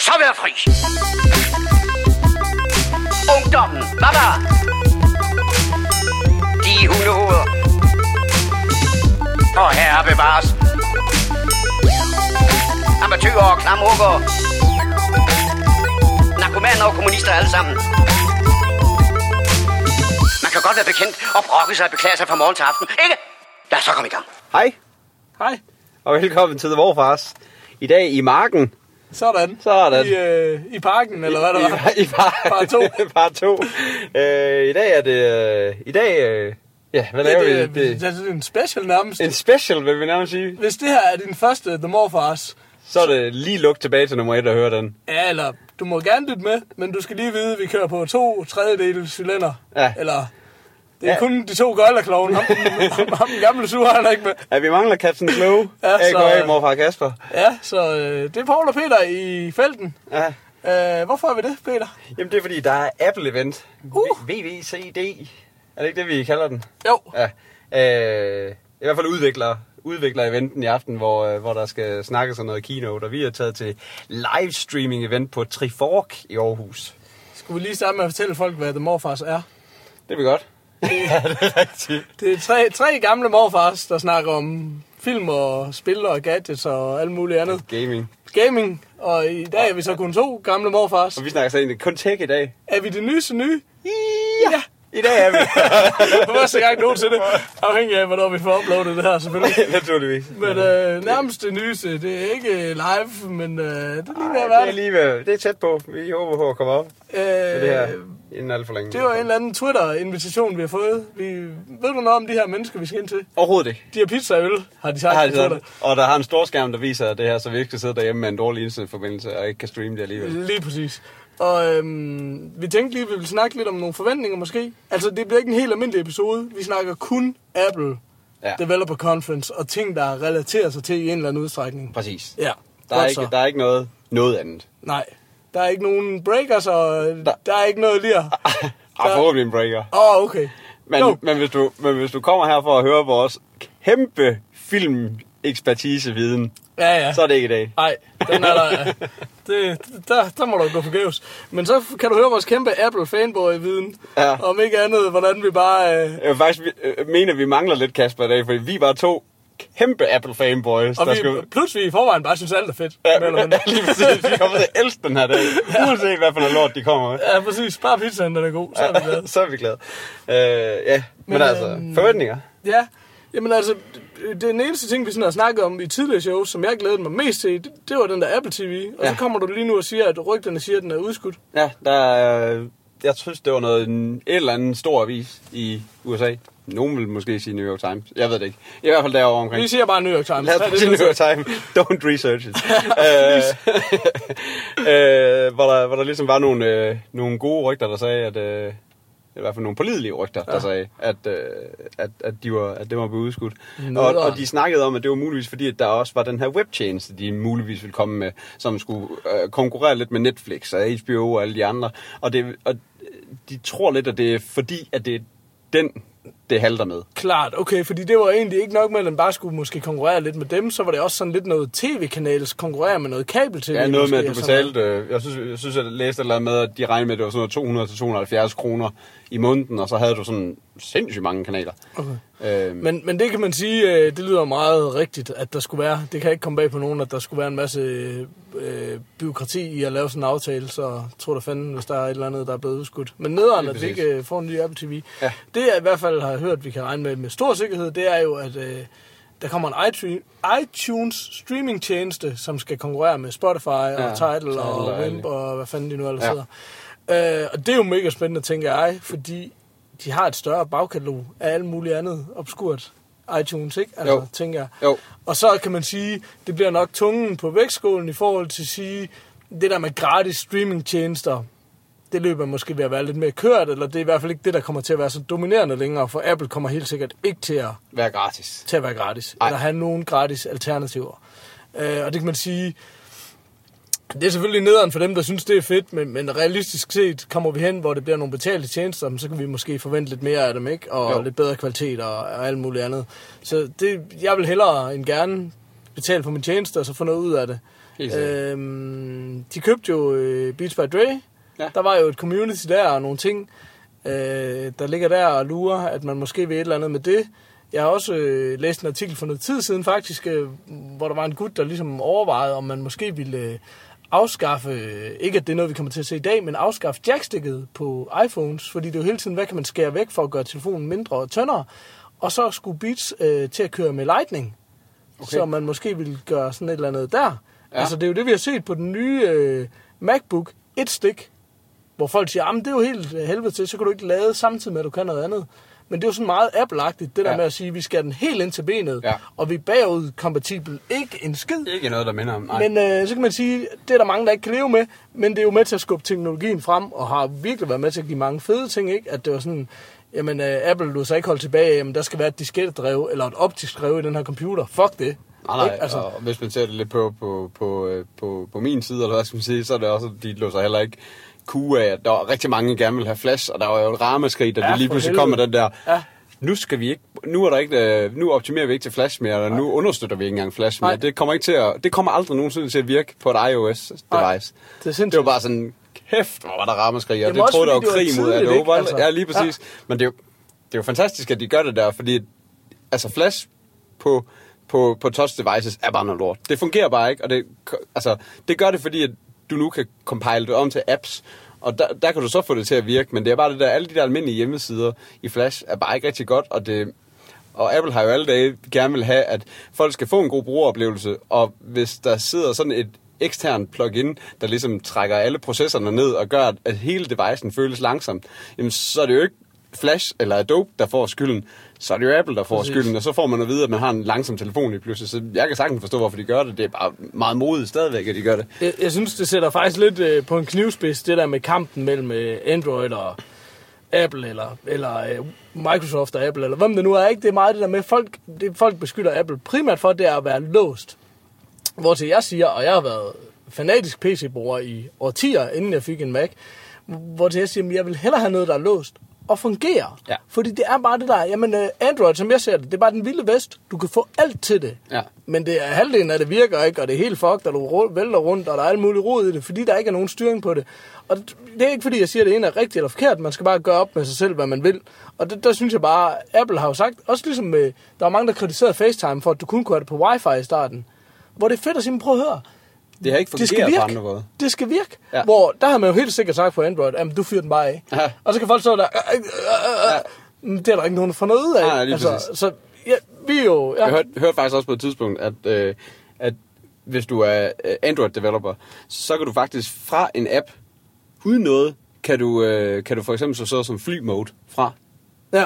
så være fri. Ungdommen, der? De hundehoveder. Og herre bevares. Amatøger og klamrukker. Narkomaner og kommunister alle sammen. Man kan godt være bekendt og brokke sig og beklage sig fra morgen til aften, ikke? Lad os så komme i gang. Hej, Hej. og velkommen til The Morfars. I dag i marken. Sådan. Sådan. I, øh, I parken, eller hvad det var? I, i par, Part to. part to. Øh, I dag er det... Øh, I dag... Øh, ja, hvad laver det, vi? det, det, det er en special nærmest. En special, vil vi nærmest sige. Hvis det her er din første The Morfars, Så er det lige luk tilbage til nummer et og høre den. ja, eller du må gerne lytte med, men du skal lige vide, at vi kører på to tredjedele cylinder. Ja. Eller, det er Ja. kun de to gøjlerklovene. Ham, ham, ham den gamle sur, han er ikke med. Ja, vi mangler Captain Slow. Ja, A.K.A. morfar Kasper. Ja, så øh, det er Paul og Peter i felten. Ja. Øh, hvorfor er vi det, Peter? Jamen, det er fordi, der er Apple-event. Uh. VVCD. Er det ikke det, vi kalder den? Jo, Ja. Øh, I hvert fald udvikler, udvikler eventen i aften, hvor, øh, hvor der skal snakkes om noget keynote. Og vi er taget til livestreaming event på Trifork i Aarhus. skulle vi lige starte med at fortælle folk, hvad The Morfars er? Det er vi godt. ja, det er rigtigt. Det er tre, tre gamle morfars, der snakker om film og spil og gadgets og alt muligt andet. Gaming. Gaming, og i dag er vi så kun to gamle morfars. Og vi snakker så egentlig kun tech i dag. Er vi det nyeste nye? Ja. I dag er vi. For første gang nogensinde. Afhængig af, hvornår vi får uploadet det her, selvfølgelig. Naturligvis. Men øh, nærmest det nyeste, det er ikke live, men øh, det er lige ved at være det er lige ved, det er tæt på. Vi håber på at komme op Øh, med det her inden alt for længe. det var en eller anden Twitter-invitation, vi har fået. Vi, ved du noget om de her mennesker, vi skal ind til? Overhovedet ikke. De har pizza og øl, har de sagt Har på de Twitter. sådan. Og der har en stor skærm, der viser det her, så vi ikke skal sidde derhjemme med en dårlig internetforbindelse og ikke kan streame det alligevel. Lige præcis. Og øhm, vi tænkte lige, at vi ville snakke lidt om nogle forventninger måske. Altså, det bliver ikke en helt almindelig episode. Vi snakker kun Apple Ja, Developer Conference og ting, der relaterer sig til i en eller anden udstrækning. præcis. Ja, Der er, ikke, så. der er ikke noget, noget andet. Nej, der er ikke nogen breakers, og der, Der- er ikke noget lir. Ah, forhåbentlig en breaker. Åh, oh, okay. Men, Jo. men, hvis du, men hvis du kommer her for at høre vores kæmpe film ekspertiseviden, Ja, ja. så er det ikke i dag. Nej, den er der. Det, der, der må du gå forgæves. Men så kan du høre vores kæmpe Apple fanboy-viden. Ja. Om ikke andet, hvordan vi bare... Øh, Jeg vil faktisk øh, mene, at vi mangler lidt Kasper i dag, fordi vi var to kæmpe Apple fanboys, og der vi, skulle... pludselig i forvejen bare synes, alt er fedt. Ja, mindre. lige præcis. Vi kommer til at elske den her dag, uanset hvad for noget lort de kommer med. Ja, præcis. Bare pizzaen, den er god. Så er vi glade. så er vi glade. Øh, ja, men, Men, altså, øhm, forventninger. Ja, jamen altså, det- den eneste ting, vi sådan har snakket om i tidligere shows, som jeg glædede mig mest til, det, det var den der Apple TV. Og Ja. så kommer du lige nu og siger, at rygterne siger, at den er udskudt. Ja, der er, jeg synes, det var noget, en, eller anden stor avis i USA. Nogen vil måske sige New York Times. Jeg ved det ikke. I hvert fald derovre omkring. Vi siger bare New York Times. Lad os sige New York Times. Don't research it. øh, øh, hvor, der, hvor der ligesom var nogle, øh, nogle gode rygter, der sagde, at... Øh, i hvert fald nogle pålidelige rygter, ja. der sagde, at, øh, at, at, de var, at det var blevet udskudt. Og, og de snakkede om, at det var muligvis fordi, at der også var den her webtjeneste, de muligvis ville komme med, som skulle øh, konkurrere lidt med Netflix og HBO og alle de andre. Og, det, og de tror lidt, at det er fordi, at det er den, det halter med. Klart, okay, fordi det var egentlig ikke nok med, at den bare skulle måske konkurrere lidt med dem, så var det også sådan lidt noget tv-kanals konkurrere med noget kabel-tv. Ja, noget med, at du sådan betalte, øh, jeg synes, jeg synes, jeg læste eller med, at de regnede med, at det var sådan noget 200-270 kroner i måneden, og så havde du sådan sindssygt mange kanaler. Okay. Øh, Men, men det kan man sige, øh, det lyder meget rigtigt, at der skulle være, det kan ikke komme bag på nogen, at der skulle være en masse øh, byråkrati i at lave sådan en aftale, så tror der fanden, hvis der er et eller andet, der er blevet udskudt. Men nederen, at vi præcis. ikke øh, får en ny Apple TV. Ja. Det jeg i hvert fald har hørt, vi kan regne med med stor sikkerhed, det er jo, at øh, der kommer en iTunes, iTunes streaming tjeneste, som skal konkurrere med Spotify og Ja, Tidal, og. Wimp og hvad fanden de nu ellers Ja. hedder. Øh, og det er jo mega spændende, tænker jeg, fordi de har et større bagkatalog af alt muligt andet obskurt iTunes, ikke? Altså, Jo. tænker jeg. Jo. Og så kan man sige, det bliver nok tungen på vægtskålen i forhold til at sige, det der med gratis streamingtjenester, det løber måske ved at være lidt mere kørt, eller det er i hvert fald ikke det, der kommer til at være så dominerende længere, for Apple kommer helt sikkert ikke til at, Vær gratis. til at være gratis, Ej. eller have nogen gratis alternativer. Øh, og det kan man sige, det er selvfølgelig nederen for dem, der synes, det er fedt, men, men realistisk set kommer vi hen, hvor det bliver nogle betalte tjenester, så kan vi måske forvente lidt mere af dem, ikke? Og Jo. lidt bedre kvalitet og, og alt muligt andet. Så det, jeg vil hellere end gerne betale for min tjeneste, og så få noget ud af det. Øhm, de købte jo øh, Beats by Dre. Ja. Der var jo et community der og nogle ting, øh, der ligger der og lurer, at man måske vil et eller andet med det. Jeg har også øh, læst en artikel for noget tid siden faktisk, øh, hvor der var en gut, der ligesom overvejede, om man måske ville øh, afskaffe, øh, ikke at det er noget, vi kommer til at se i dag, men afskaffe jackstikket på iPhones, fordi det er jo hele tiden, hvad kan man skære væk for at gøre telefonen mindre og tyndere, og så skulle Beats øh, til at køre med Lightning, okay. så man måske ville gøre sådan et eller andet der. Ja. Altså det er jo det, vi har set på den nye øh, MacBook, et stik, hvor folk siger, at det er jo helt øh, helvede til, så kan du ikke lade samtidig med, at du kan noget andet. Men det er jo sådan meget Apple-agtigt, det der Ja. med at sige, at vi skal den helt ind til benet, Ja. og vi er bagud kompatibel. Ikke en skid. Ikke noget, der minder om. Nej. Men øh, så kan man sige, det er der mange, der ikke kan leve med, men det er jo med til at skubbe teknologien frem, og har virkelig været med til at give mange fede ting, ikke? At det var sådan, jamen øh, Apple, du så ikke holde tilbage, jamen der skal være et diskettedrev, eller et optisk drev i den her computer. Fuck det. Nej, nej, Ikke? altså... og hvis man ser det lidt på, på, på, øh, på, på min side, eller hvad skal man sige, så er det også, at de låser heller ikke kue af, at der var rigtig mange, der gerne vil have flash, og der var jo et ramaskrig, da Ja, det lige pludselig helvede. kom med den der, Ja. nu skal vi ikke, nu er der ikke, øh, nu optimerer vi ikke til flash mere, eller nu understøtter vi ikke engang flash mere. Nej. Det kommer ikke til at, det kommer aldrig nogensinde til at virke på et iOS Nej, device. det er sindssygt. Det var bare sådan, kæft, hvor var der ramaskrig, og det troede der var krig mod Adobe. Altså. Ja, lige præcis. Ja. Men det er, jo, det er jo fantastisk, at de gør det der, fordi altså flash på, på, på touch devices er bare noget lort. Det fungerer bare ikke, og det, altså, det gør det, fordi at du nu kan compile det om til apps, og der, der kan du så få det til at virke, men det er bare det der, alle de der almindelige hjemmesider i Flash er bare ikke rigtig godt, og det, og Apple har jo alle dage gerne vil have, at folk skal få en god brugeroplevelse, og hvis der sidder sådan et ekstern plugin, der ligesom trækker alle processerne ned og gør, at hele devicen føles langsomt, jamen så er det jo ikke Flash eller Adobe, der får skylden, så er det jo Apple, der får Præcis. skylden, og så får man at vide, at man har en langsom telefon i pludselig. Så jeg kan sagtens forstå, hvorfor de gør det. Det er bare meget modigt stadigvæk, at de gør det. Jeg, jeg synes, det sætter faktisk lidt øh, på en knivspids, det der med kampen mellem øh, Android og Apple, eller, eller øh, Microsoft og Apple, eller hvem det nu er. Ikke? Det er meget det der med, folk, det folk beskylder Apple primært for, det er at være låst. Hvor til jeg siger, og jeg har været fanatisk PC-bruger i årtier, inden jeg fik en Mac, hvor til jeg siger, at jeg vil hellere have noget, der er låst og fungerer. Ja. Fordi det er bare det der, jamen øh, Android, som jeg ser det, det er bare den vilde vest. Du kan få alt til det. Ja. Men det er halvdelen af det virker ikke, og det er helt fucked, og du vælter rundt, og der er alt muligt rod i det, fordi der ikke er nogen styring på det. Og det er ikke fordi, jeg siger, at det ene er rigtigt eller forkert, man skal bare gøre op med sig selv, hvad man vil. Og det, der synes jeg bare, Apple har jo sagt, også ligesom med, der var mange, der kritiserede FaceTime for, at du kun kunne have det på wifi i starten. Hvor det er fedt at sige, prøv at høre, Det har ikke det skal fungeret på virke. andre måder. Det skal virke. Ja. Ja. Hvor der har man jo helt sikkert sagt på Android, at du fyrer den bare af. Ja. Og så kan folk stå der, øh, øh, øh, øh. det er der ikke nogen, der får noget ud af. Nej, præcis. så ja, vi er jo... Ja. Jeg hørte, hørte faktisk også på et tidspunkt, at, øh, at hvis du er øh, Android-developer, så kan du faktisk fra en app, uden noget, kan du, øh, kan du for eksempel så så som fly mode fra. ja.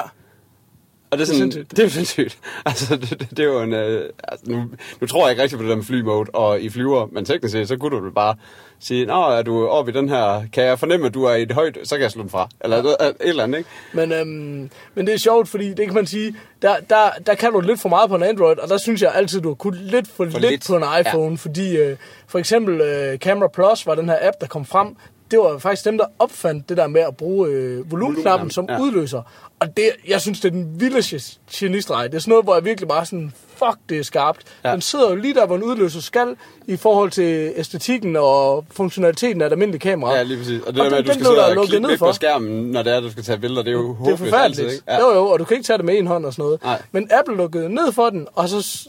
Og det er, Det er sådan, sindssygt. det er sindssygt. Altså, det, det, det er jo en... Øh, altså, nu, nu tror jeg ikke rigtig på det der med fly mode og i flyver, men teknisk set, så kunne du bare sige, Nå, er du oppe i den her... Kan jeg fornemme, at du er i et højt... Så kan jeg slå den fra. Eller et, et eller andet, ikke? Men, øhm, men det er sjovt, fordi det kan man sige, der, der, der kan du lidt for meget på en Android, og der synes jeg altid, du har kunnet lidt for, for lidt, lidt. lidt på en iPhone, ja. fordi øh, for eksempel øh, Camera Plus var den her app, der kom frem, det var faktisk dem, der opfandt det der med at bruge øh, volumenknappen som ja. udløser. Og det, jeg synes, det er den vilde ge- genistreg. Det er sådan noget, hvor jeg virkelig bare sådan, fuck, det er skarpt. Ja. Den sidder jo lige der, hvor en udløser skal, i forhold til æstetikken og funktionaliteten af et almindeligt kamera. Ja, lige præcis. Og det Og der med, at du skal sidde og væk for. på skærmen, når det er, du skal tage billeder. Det er jo Det er håbløst forfærdeligt. altid, ikke? Ja. Jo, jo, og du kan ikke tage det med en hånd og sådan noget. Nej. Men Apple lukkede ned for den, og så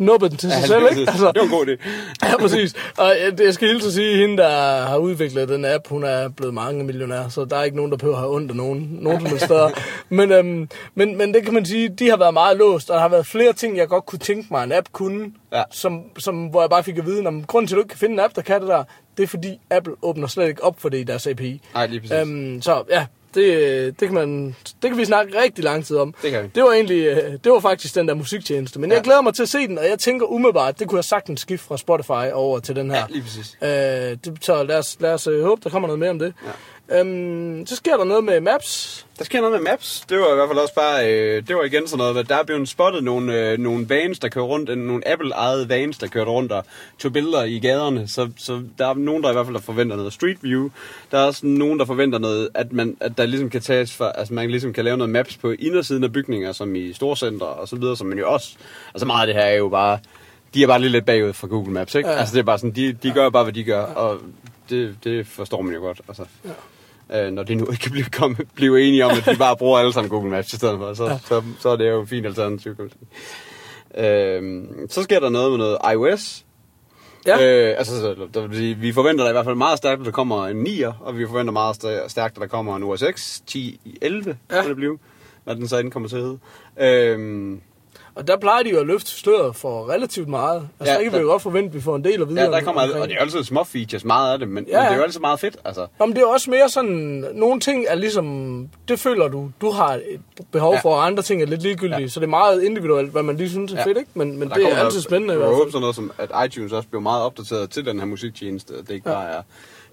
nubbede den til sig Ja, selv, ikke? præcis. Det var en god idé. ja, præcis. Og øh, jeg skal hilse at sige, at hende, der har udviklet den app, hun er blevet mange millionær, så der er ikke nogen, der behøver at have ondt af nogen, nogen som steder. Men, øhm, men, men det kan man sige, de har været meget låst, og der har været flere ting, jeg godt kunne tænke mig, en app kunne, Ja. som, som, hvor jeg bare fik at vide, om grunden til, at du ikke kan finde en app, der kan det der, det er fordi Apple åbner slet ikke op for det i deres API. Nej, lige præcis. Øhm, så ja, det, det, kan man, det kan vi snakke rigtig lang tid om. Det kan vi. Det var egentlig, øh, det var faktisk den der musiktjeneste. Men ja. jeg glæder mig til at se den, og jeg tænker umiddelbart, det kunne jeg sagtens skifte fra Spotify over til den her. Ja, lige præcis. Øh, det, så lad os, lad os øh, håbe, der kommer noget mere om det. Ja. Øhm, så sker der noget med Maps. Der sker noget med Maps. Det var i hvert fald også bare, øh, det var igen sådan noget, at der er blevet spottet nogle, øh, nogle vans, der kører rundt, nogle Apple-ejede vans, der kører rundt og tog billeder i gaderne. Så, så der er nogen, der i hvert fald forventer noget Street View. Der er også nogen, der forventer noget, at, man, at der ligesom kan tages for, altså man ligesom kan lave noget maps på indersiden af bygninger, som i storcenter og så videre, som man jo også, altså meget af det her er jo bare de er bare lidt lidt bagud fra Google Maps, ikke? Ja. Ja. Altså, det er bare sådan, de, de gør bare, hvad de gør, og det, det forstår man jo godt, altså. Ja. Øh, når de nu ikke kan blive, komme, blive enige om, at de bare bruger alle sammen Google Maps i stedet for, så, ja. så, så er det jo et fint alternativ, kan man sige. Øh, så sker der noget med noget iOS. Ja. Øh, altså, så, der vil sige, vi forventer da i hvert fald meget stærkt, at der kommer en 9'er, og vi forventer meget stærkt, at der kommer en OS X 10.11, Ja. ja. det blive, hvad den så inden kommer til at hedde. Øh, Og der plejer de jo at løfte sløret for relativt meget. Altså, Ja, der kan vi jo godt forvente, at vi får en del at vide. Ja, der om- kommer, omkring. og det er jo altid små features, meget af det, men, Ja, men det er jo altid meget fedt, altså. Nå, men det er også mere sådan, nogle ting er ligesom, det føler du, du har et behov Ja. for, og andre ting er lidt ligegyldige, ja. Så det er meget individuelt, hvad man lige synes er Ja. fedt, ikke? Men, men det er altid spændende Jeg håber sådan noget som, at iTunes også bliver meget opdateret til den her musiktjeneste, det ikke Ja. bare er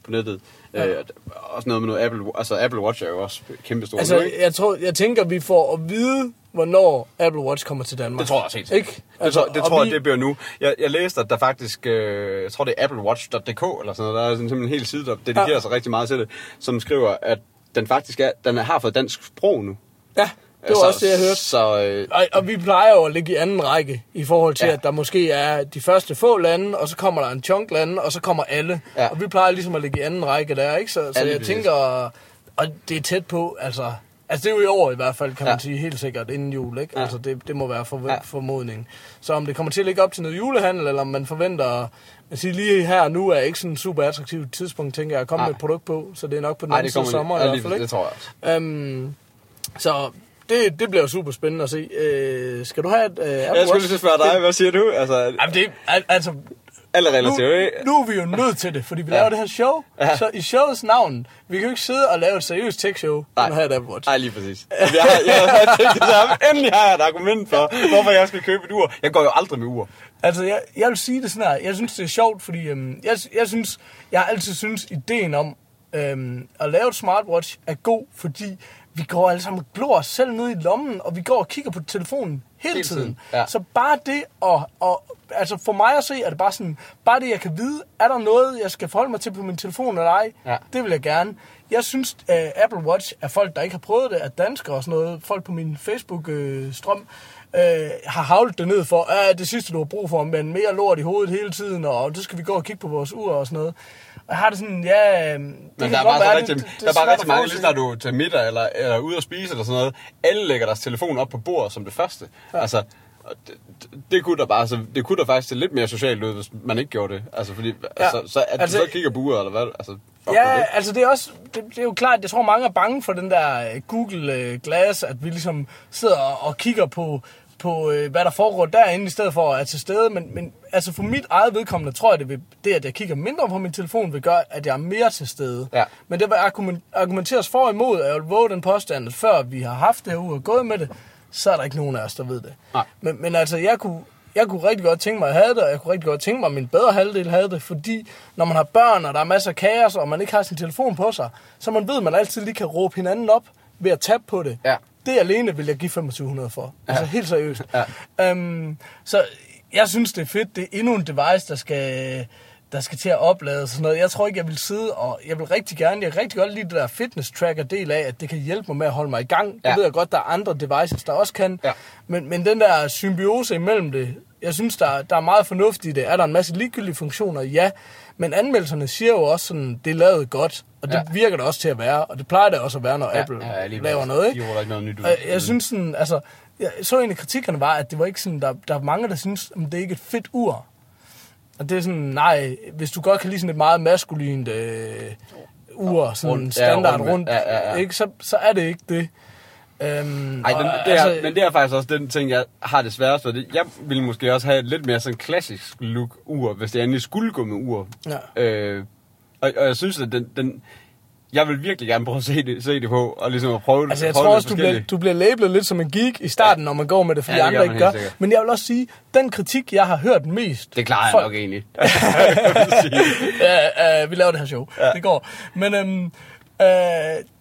på nettet. Ja. Øh, også noget med noget Apple, altså Apple Watch er jo også kæmpe stort Altså, ikke? jeg, tror, jeg tænker, vi får at vide, hvornår Apple Watch kommer til Danmark. Det tror jeg også helt. Ikke? Det, tror, det tror vi- jeg, det bliver nu. Jeg, jeg læste, at der faktisk, øh, jeg tror det er applewatch.dk eller sådan noget, der er simpelthen en hel side, der dedikerer ja. sig rigtig meget til det, som skriver, at den faktisk er, den har fået dansk sprog nu. Ja, det var så, også det, jeg hørte. Så, øh, Og, og vi plejer jo at ligge i anden række i forhold til, ja. At der måske er de første få lande, og så kommer der en chunk lande, og så kommer alle. Ja. Og vi plejer ligesom at ligge i anden række der, ikke? Så, så Ja, lige jeg præcis. tænker, og det er tæt på, altså... Altså det er jo i år i hvert fald, kan ja. man sige, helt sikkert inden jul, ikke? Ja. Altså det, det må være for, ja. Ja. formodning. Så om det kommer til at ligge op til noget julehandel, eller om man forventer... Jeg siger, lige her og nu er ikke sådan et super attraktivt tidspunkt, tænker jeg, at komme Nej. med et produkt på, så det er nok på den nej, anden side sommer i ja, hvert fald, ikke? det tror jeg også. Øhm, så det, det bliver super spændende at se. Øh, skal du have et øh, Apple Jeg skulle lige spørge dig, hvad siger du? Altså, Jamen det, al- altså, alle nu, relativt, ikke? nu er vi jo nødt til det, fordi vi ja. laver det her show. Ja. Så i showets navn, vi kan jo ikke sidde og lave et seriøst tech-show, uden at have et Apple Watch. Nej, lige præcis. Jeg har, jeg har tænkt det samme. Endelig har jeg et argument for, hvorfor jeg skal købe et ur. Jeg går jo aldrig med ur. Altså, jeg, jeg vil sige det sådan her. Jeg synes, det er sjovt, fordi øhm, jeg, jeg synes, jeg har altid synes, ideen om øhm, at lave et smartwatch er god, fordi vi går alle sammen og glor os selv ned i lommen, og vi går og kigger på telefonen hele, Hele tiden. tiden, ja. Så bare det, og, og altså for mig at se, er det bare sådan, bare det, jeg kan vide, er der noget, jeg skal forholde mig til på min telefon eller ej? Ja. Det vil jeg gerne. Jeg synes, uh, Apple Watch er folk, der ikke har prøvet det, er danskere og sådan noget. Folk på min Facebook-strøm øh, har havlet det ned for, at det sidste, du har brug for, men mere lort i hovedet hele tiden, og det skal vi gå og kigge på vores ur og sådan noget. Jeg har det sådan, ja... Det Men der er bare, så rigtig, det- det der er bare rigtig mange, lige snart du til middag eller, eller ude at spise eller sådan noget. Alle lægger deres telefon op på bordet som det første. Ja. Altså, det, det, kunne der bare, altså, det kunne der faktisk se lidt mere socialt ud, hvis man ikke gjorde det. Altså, fordi, Ja. altså, så at Altså- du så kigger på uret, eller hvad? Altså, Ja, det. altså det er også, det, det er jo klart, jeg tror mange er bange for den der øh, Google øh, Glass, at vi ligesom sidder og kigger på, på øh, hvad der foregår derinde, i stedet for at være til stede. Men, men altså for mit eget vedkommende, tror jeg, det, vil, det at jeg kigger mindre på min telefon, vil gøre, at jeg er mere til stede. Ja. Men det vil argumen- argumenteres for og imod, at jeg vil våge den påstand, at før vi har haft det uge og gået med det, så er der ikke nogen af os, der ved det. Nej. Men, men altså, jeg kunne, jeg kunne rigtig godt tænke mig at have det, og jeg kunne rigtig godt tænke mig, at min bedre halvdel havde det, fordi når man har børn, og der er masser af kaos, og man ikke har sin telefon på sig, så man ved, at man altid lige kan råbe hinanden op ved at tabe på det. Ja. Det alene vil jeg give 2500 for. Ja. Altså helt seriøst. Ja. Øhm, så jeg synes, det er fedt. Det er endnu en device, der skal, der skal til at oplade sådan noget. Jeg tror ikke, jeg vil sidde, og jeg vil rigtig gerne, jeg kan rigtig godt lide det der fitness tracker del af, at det kan hjælpe mig med at holde mig i gang. Det Ja. ved jeg godt, der er andre devices, der også kan. Ja. Men, men den der symbiose imellem det, jeg synes, der, der er meget fornuft i det. Er der en masse ligegyldige funktioner? Ja. Men anmeldelserne siger jo også sådan, det er lavet godt. Og det ja. Ja. virker det også til at være. Og det plejer det også at være, når Ja, Apple ja, laver noget. Ikke? De ikke noget nyt ud. Jeg, jeg synes sådan, altså, jeg så en af kritikkerne var, at det var ikke sådan, der, der er mange, der synes, at det er ikke et fedt ur. Og det er sådan, nej, hvis du godt kan lide sådan et meget maskulint øh, ur, sådan Rundt, ja, standard rundt med- rundt, ja, ja, ja. Ikke, så, så er det ikke det. Øhm, Ej, og, den, det er, men det er faktisk også den ting, jeg har det sværest for. Jeg ville måske også have et lidt mere sådan klassisk look ur, hvis det endelig skulle gå med ur. Ja. Øh, og, og jeg synes, at den, den, jeg vil virkelig gerne prøve at se det, se det på, og ligesom at prøve det. Altså, jeg prøve tror også, du bliver, du bliver labelet lidt som en geek i starten, ja. når man går med det, fordi Ja, det andre ikke gør. sikkert. Men jeg vil også sige, den kritik, jeg har hørt mest... Det klarer jeg folk- nok egentlig. ja, øh, vi laver det her show. Ja. Det går. Men øhm, øh,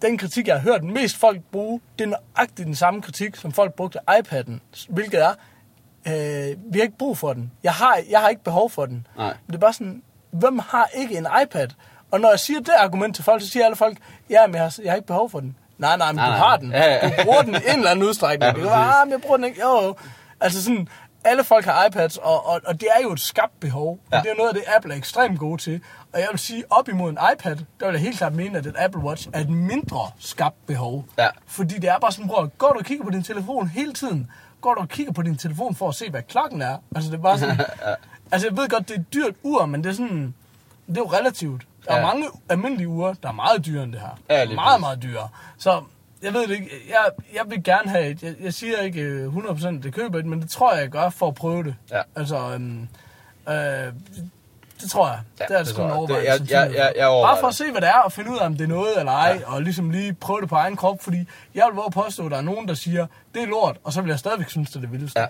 den kritik, jeg har hørt mest folk bruge, det er nøjagtigt den samme kritik, som folk brugte iPad'en. Hvilket er, øh, vi har ikke brug for den. Jeg har, jeg har ikke behov for den. Nej. Det er bare sådan, hvem har ikke en iPad? Og når jeg siger det argument til folk, så siger alle folk, ja, men jeg har, jeg har ikke behov for den. Nej, nej, men Nej, du har den. Ja, ja. Du bruger den i en eller anden udstrækning. Ja, ah, men jeg bruger den ikke. Jo, jo. Altså sådan, alle folk har iPads, og, og, og det er jo et skabt behov. Ja. Og det er noget af det, Apple er ekstremt gode til. Og jeg vil sige, op imod en iPad, der vil jeg helt klart mene, at et Apple Watch er et mindre skabt behov. Ja. Fordi det er bare sådan, bror, går du og kigger på din telefon hele tiden, går du og kigger på din telefon for at se, hvad klokken er. Altså, det er bare sådan... Altså, jeg ved godt, det er et dyrt ur, men det er sådan... Det er jo relativt. Der er Ja. mange almindelige ure, der er meget dyrere end det her. Ja, meget, præcis. meget dyrere. Så jeg ved det ikke. Jeg, jeg vil gerne have et. Jeg, jeg siger ikke øh, 100% det køber et, men det tror jeg, jeg gør for at prøve det. Ja. Altså, øhm, øh, det tror jeg. Ja, det er det sgu en overvejelse. Det- jeg- jeg- jeg- jeg Bare for at det. se, hvad det er, og finde ud af, om det er noget eller ej, ja. og ligesom lige prøve det på egen krop, fordi jeg vil våge påstå, at der er nogen, der siger, det er lort, og så vil jeg stadigvæk synes, det er det vildeste. Ja.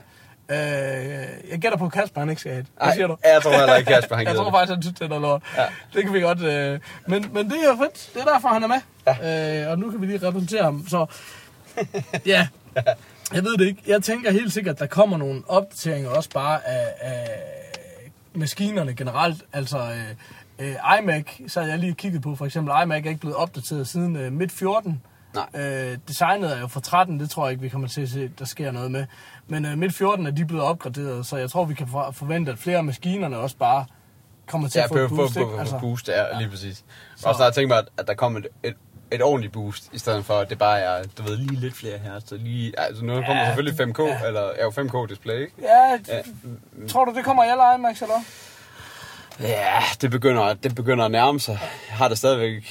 Øh, jeg gætter på, at Kasper han ikke skal have et. Hvad siger du? Jeg tror heller ikke, Kasper, han Jeg tror det. faktisk, han synes, det er lort. Ja. Det kan vi godt... Øh, men, men det er fedt. Det er derfor, han er med. Ja. Øh, og nu kan vi lige repræsentere ham. Så ja, jeg ved det ikke. Jeg tænker helt sikkert, at der kommer nogle opdateringer også bare af, af maskinerne generelt. Altså øh, øh, iMac, så har jeg lige kigget på. For eksempel iMac er ikke blevet opdateret siden øh, midt 14. Nej. Øh, designet er jo fra 13, det tror jeg ikke, vi kommer til at se, der sker noget med. Men øh, midt 14 er de blevet opgraderet, så jeg tror, vi kan for- forvente, at flere af maskinerne også bare kommer til Ja, at få et boost. på, Altså, boost, ja, lige præcis. Så- Og så har jeg tænkt mig, at, at der kommer et, et, et ordentligt boost, i stedet for, at det bare er, du ved, lige lidt flere her. Så lige, altså nu kommer Ja, selvfølgelig 5K, ja. eller ja, jo 5K display, ikke? Ja, Ja. tror du, det kommer i alle iMacs, eller? Ja, det begynder, det begynder at nærme sig. Jeg har det stadigvæk,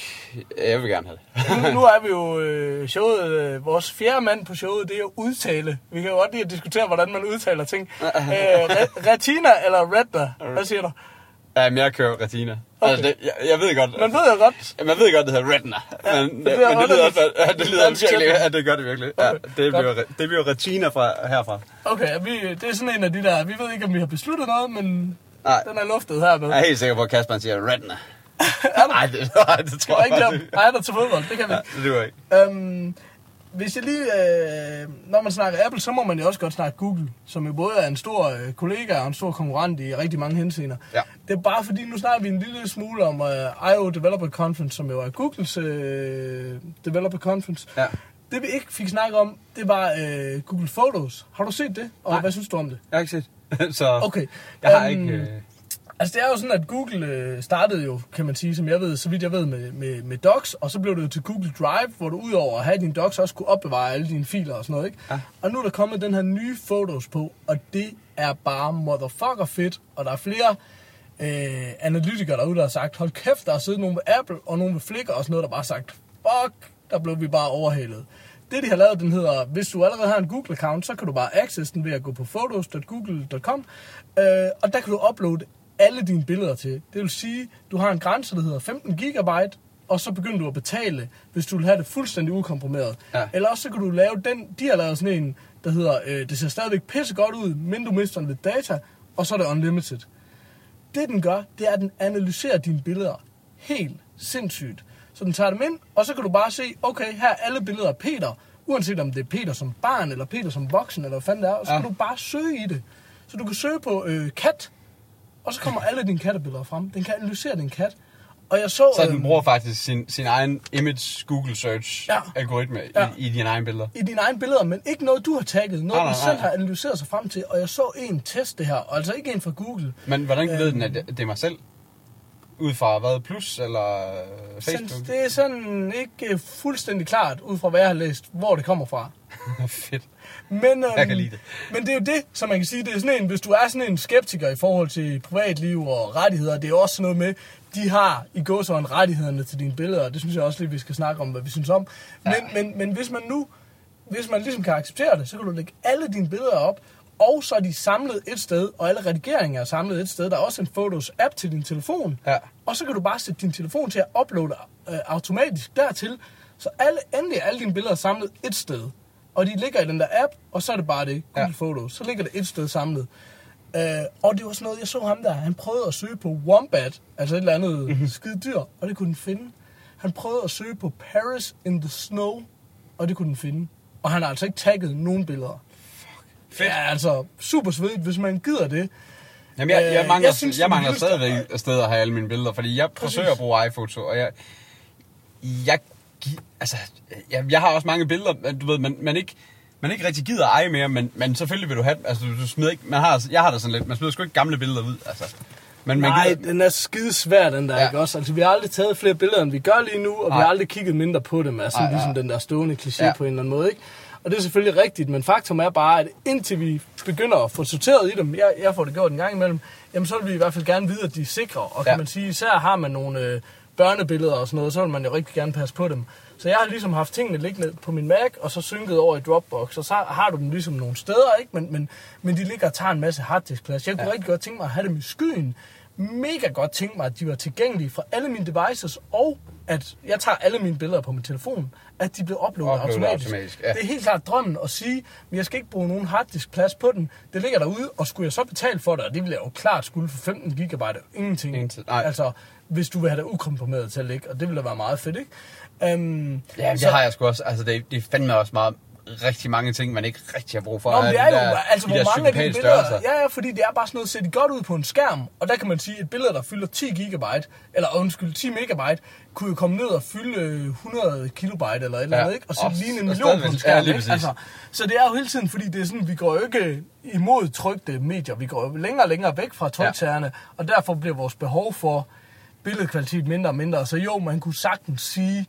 jeg vil gerne have det. nu, nu er vi jo øh, showet, øh, vores fjerde mand på showet, det er jo udtale. Vi kan jo godt lide at diskutere, hvordan man udtaler ting. øh, re- retina eller retina? Hvad siger du? Ja, men jeg kører retina. Okay. Altså, det, jeg, jeg ved godt, Man ved jo godt. Ja, man ved godt, det hedder retina. Ja, men, det lyder men det lyder også, ja, det lyder virkelig, ja, det gør det virkelig. Ja, Okay, det, godt. bliver, det bliver retina fra, herfra. Okay, vi, det er sådan en af de der, vi ved ikke, om vi har besluttet noget, men Nej. den er luftet hermed. Jeg er helt sikker på, at Kasper siger retina. Nej, det, nej, det tror jeg ikke. Nej, der til fodbold, det kan vi Ja, ikke. det duer ikke. Øhm, hvis jeg lige, øh, når man snakker Apple, så må man jo også godt snakke Google, som jo både er en stor øh, kollega og en stor konkurrent i rigtig mange henseender. Ja. Det er bare fordi, nu snakker vi en lille smule om øh, IO Developer Conference, som jo er Googles øh, Developer Conference. Ja. Det vi ikke fik snakket om, det var øh, Google Photos. Har du set det? Og Nej. hvad synes du om det? Jeg har ikke set. Så Okay. jeg har Øhm, ikke... Øh, Altså det er jo sådan, at Google øh, startede jo, kan man sige, som jeg ved, så vidt jeg ved, med, med, med Docs, og så blev det jo til Google Drive, hvor du udover at have dine Docs også kunne opbevare alle dine filer og sådan noget, ikke? Ja. Og nu er der kommet den her nye Photos på, og det er bare motherfucker fedt, og der er flere øh, analytikere derude, der har sagt, hold kæft, der er siddet nogen ved Apple, og nogen ved Flickr og sådan noget, der bare har sagt, fuck, der blev vi bare overhalet. Det, de har lavet, den hedder, hvis du allerede har en Google-account, så kan du bare access den ved at gå på photos.google.com, øh, og der kan du uploade alle dine billeder til. Det vil sige, du har en grænse, der hedder 15 gigabyte, og så begynder du at betale, hvis du vil have det fuldstændig ukomprimeret. Ja. Eller også så kan du lave den, de har lavet sådan en, der hedder, øh, det ser stadigvæk pisse godt ud, men du mister lidt data, og så er det unlimited. Det den gør, det er, at den analyserer dine billeder helt sindssygt. Så den tager dem ind, og så kan du bare se, okay, her er alle billeder af Peter, uanset om det er Peter som barn, eller Peter som voksen, eller hvad fanden det er, og så Ja. kan du bare søge i det. Så du kan søge på øh, kat, og så kommer alle dine kattebilleder frem. Den kan analysere din kat. Og jeg så... så den øhm, bruger faktisk sin, sin egen image Google search Ja. algoritme Ja. i, i dine egne billeder. i dine egne billeder, men ikke noget, du har tagget. Noget, Nej, nej, du selv nej. har analyseret sig frem til. Og jeg så en test det her, og altså ikke en fra Google. Men hvordan ved Øhm. den, at det, er mig selv? Ud fra hvad? Plus eller øh, Facebook? Sådan, det er sådan ikke øh, fuldstændig klart, ud fra hvad jeg har læst, hvor det kommer fra. Fedt. Men, øhm, Jeg kan lide det. Men det er jo det, som man kan sige, det er sådan en, hvis du er sådan en skeptiker i forhold til privatliv og rettigheder, det er også sådan noget med, de har i gåsøjne rettighederne til dine billeder, og det synes jeg også lige, vi skal snakke om, hvad vi synes om. Men, Ja. men, men hvis man nu, hvis man ligesom kan acceptere det, så kan du lægge alle dine billeder op, og så er de samlet et sted, og alle redigeringer er samlet et sted. Der er også en Photos-app til din telefon. Ja. Og så kan du bare sætte din telefon til at uploade øh, automatisk dertil. Så alle, endelig alle dine billeder samlet et sted. Og de ligger i den der app, og så er det bare det, Google Ja. Photos. Så ligger det et sted samlet. Øh, og det var sådan noget, jeg så ham der, han prøvede at søge på Wombat, altså et eller andet Mhm. mm-hmm. skide dyr, og det kunne den finde. Han prøvede at søge på Paris in the Snow, og det kunne den finde. Og han har altså ikke tagget nogen billeder. Fedt. Ja, altså super svedigt, hvis man gider det. Jamen, jeg, jeg Øh, mangler, jeg synes, jeg er mangler stadigvæk et sted at have alle mine billeder, fordi jeg Præcis. forsøger at bruge iPhoto, og jeg, jeg, gi- altså, jeg, jeg har også mange billeder, du ved, men, men ikke, man ikke rigtig gider eje mere, men, men selvfølgelig vil du have, altså du, du smider ikke, man har, jeg har det sådan lidt, man smider sgu ikke gamle billeder ud, altså. Men man Nej, gider, den er skide svær, den der, Ja. ja. ikke også? Altså, vi har aldrig taget flere billeder, end vi gør lige nu, og Nej. vi har aldrig kigget mindre på dem. Altså, Nej, ligesom nej. den der stående kliché Ja. ja. på en eller anden måde, ikke? Og det er selvfølgelig rigtigt, men faktum er bare, at indtil vi begynder at få sorteret i dem, jeg, jeg får det gjort en gang imellem, jamen så vil vi i hvert fald gerne vide, at de er sikre. Og kan Ja. ja. man sige, især har man nogle øh, børnebilleder og sådan noget, så vil man jo rigtig gerne passe på dem. Så jeg har ligesom haft tingene liggende på min Mac, og så synket over i Dropbox, og så har du dem ligesom nogle steder, ikke? Men, men, men de ligger og tager en masse harddiskplads. Jeg kunne Ja. rigtig godt tænke mig at have dem i skyen. Mega godt tænke mig, at de var tilgængelige fra alle mine devices, og at jeg tager alle mine billeder på min telefon, at de bliver uploadet Uploadet automatisk. automatisk, ja. Det er helt klart drømmen at sige, men jeg skal ikke bruge nogen harddiskplads på den. Det ligger derude, og skulle jeg så betale for det, og det ville jeg jo klart skulle for 15 GB, ingenting. Ingenting, nej. Altså, hvis du vil have det ukomprimeret til at ligge, og det ville da være meget fedt, ikke? Um, ja, det har jeg sgu også, altså det, det er fandme også meget, rigtig mange ting, man ikke rigtig har brug for. Nå, men det er De jo, der- altså de hvor mange af de billeder, størrelser. ja, ja, fordi det er bare sådan noget, ser de godt ud på en skærm, og der kan man sige, et billede, der fylder 10 gigabyte, eller undskyld, 10 megabyte, kunne jo komme ned og fylde øh, 100 kilobyte eller et eller andet, Ja. ikke? Og så ligne en million på en skærm, ja, lige ikke? Altså, så det er jo hele tiden, fordi det er sådan, vi går jo ikke imod trykte medier, vi går jo længere og længere væk fra tryksagerne, og derfor bliver vores behov for billedkvalitet mindre og mindre. Så jo, man kunne sagtens sige,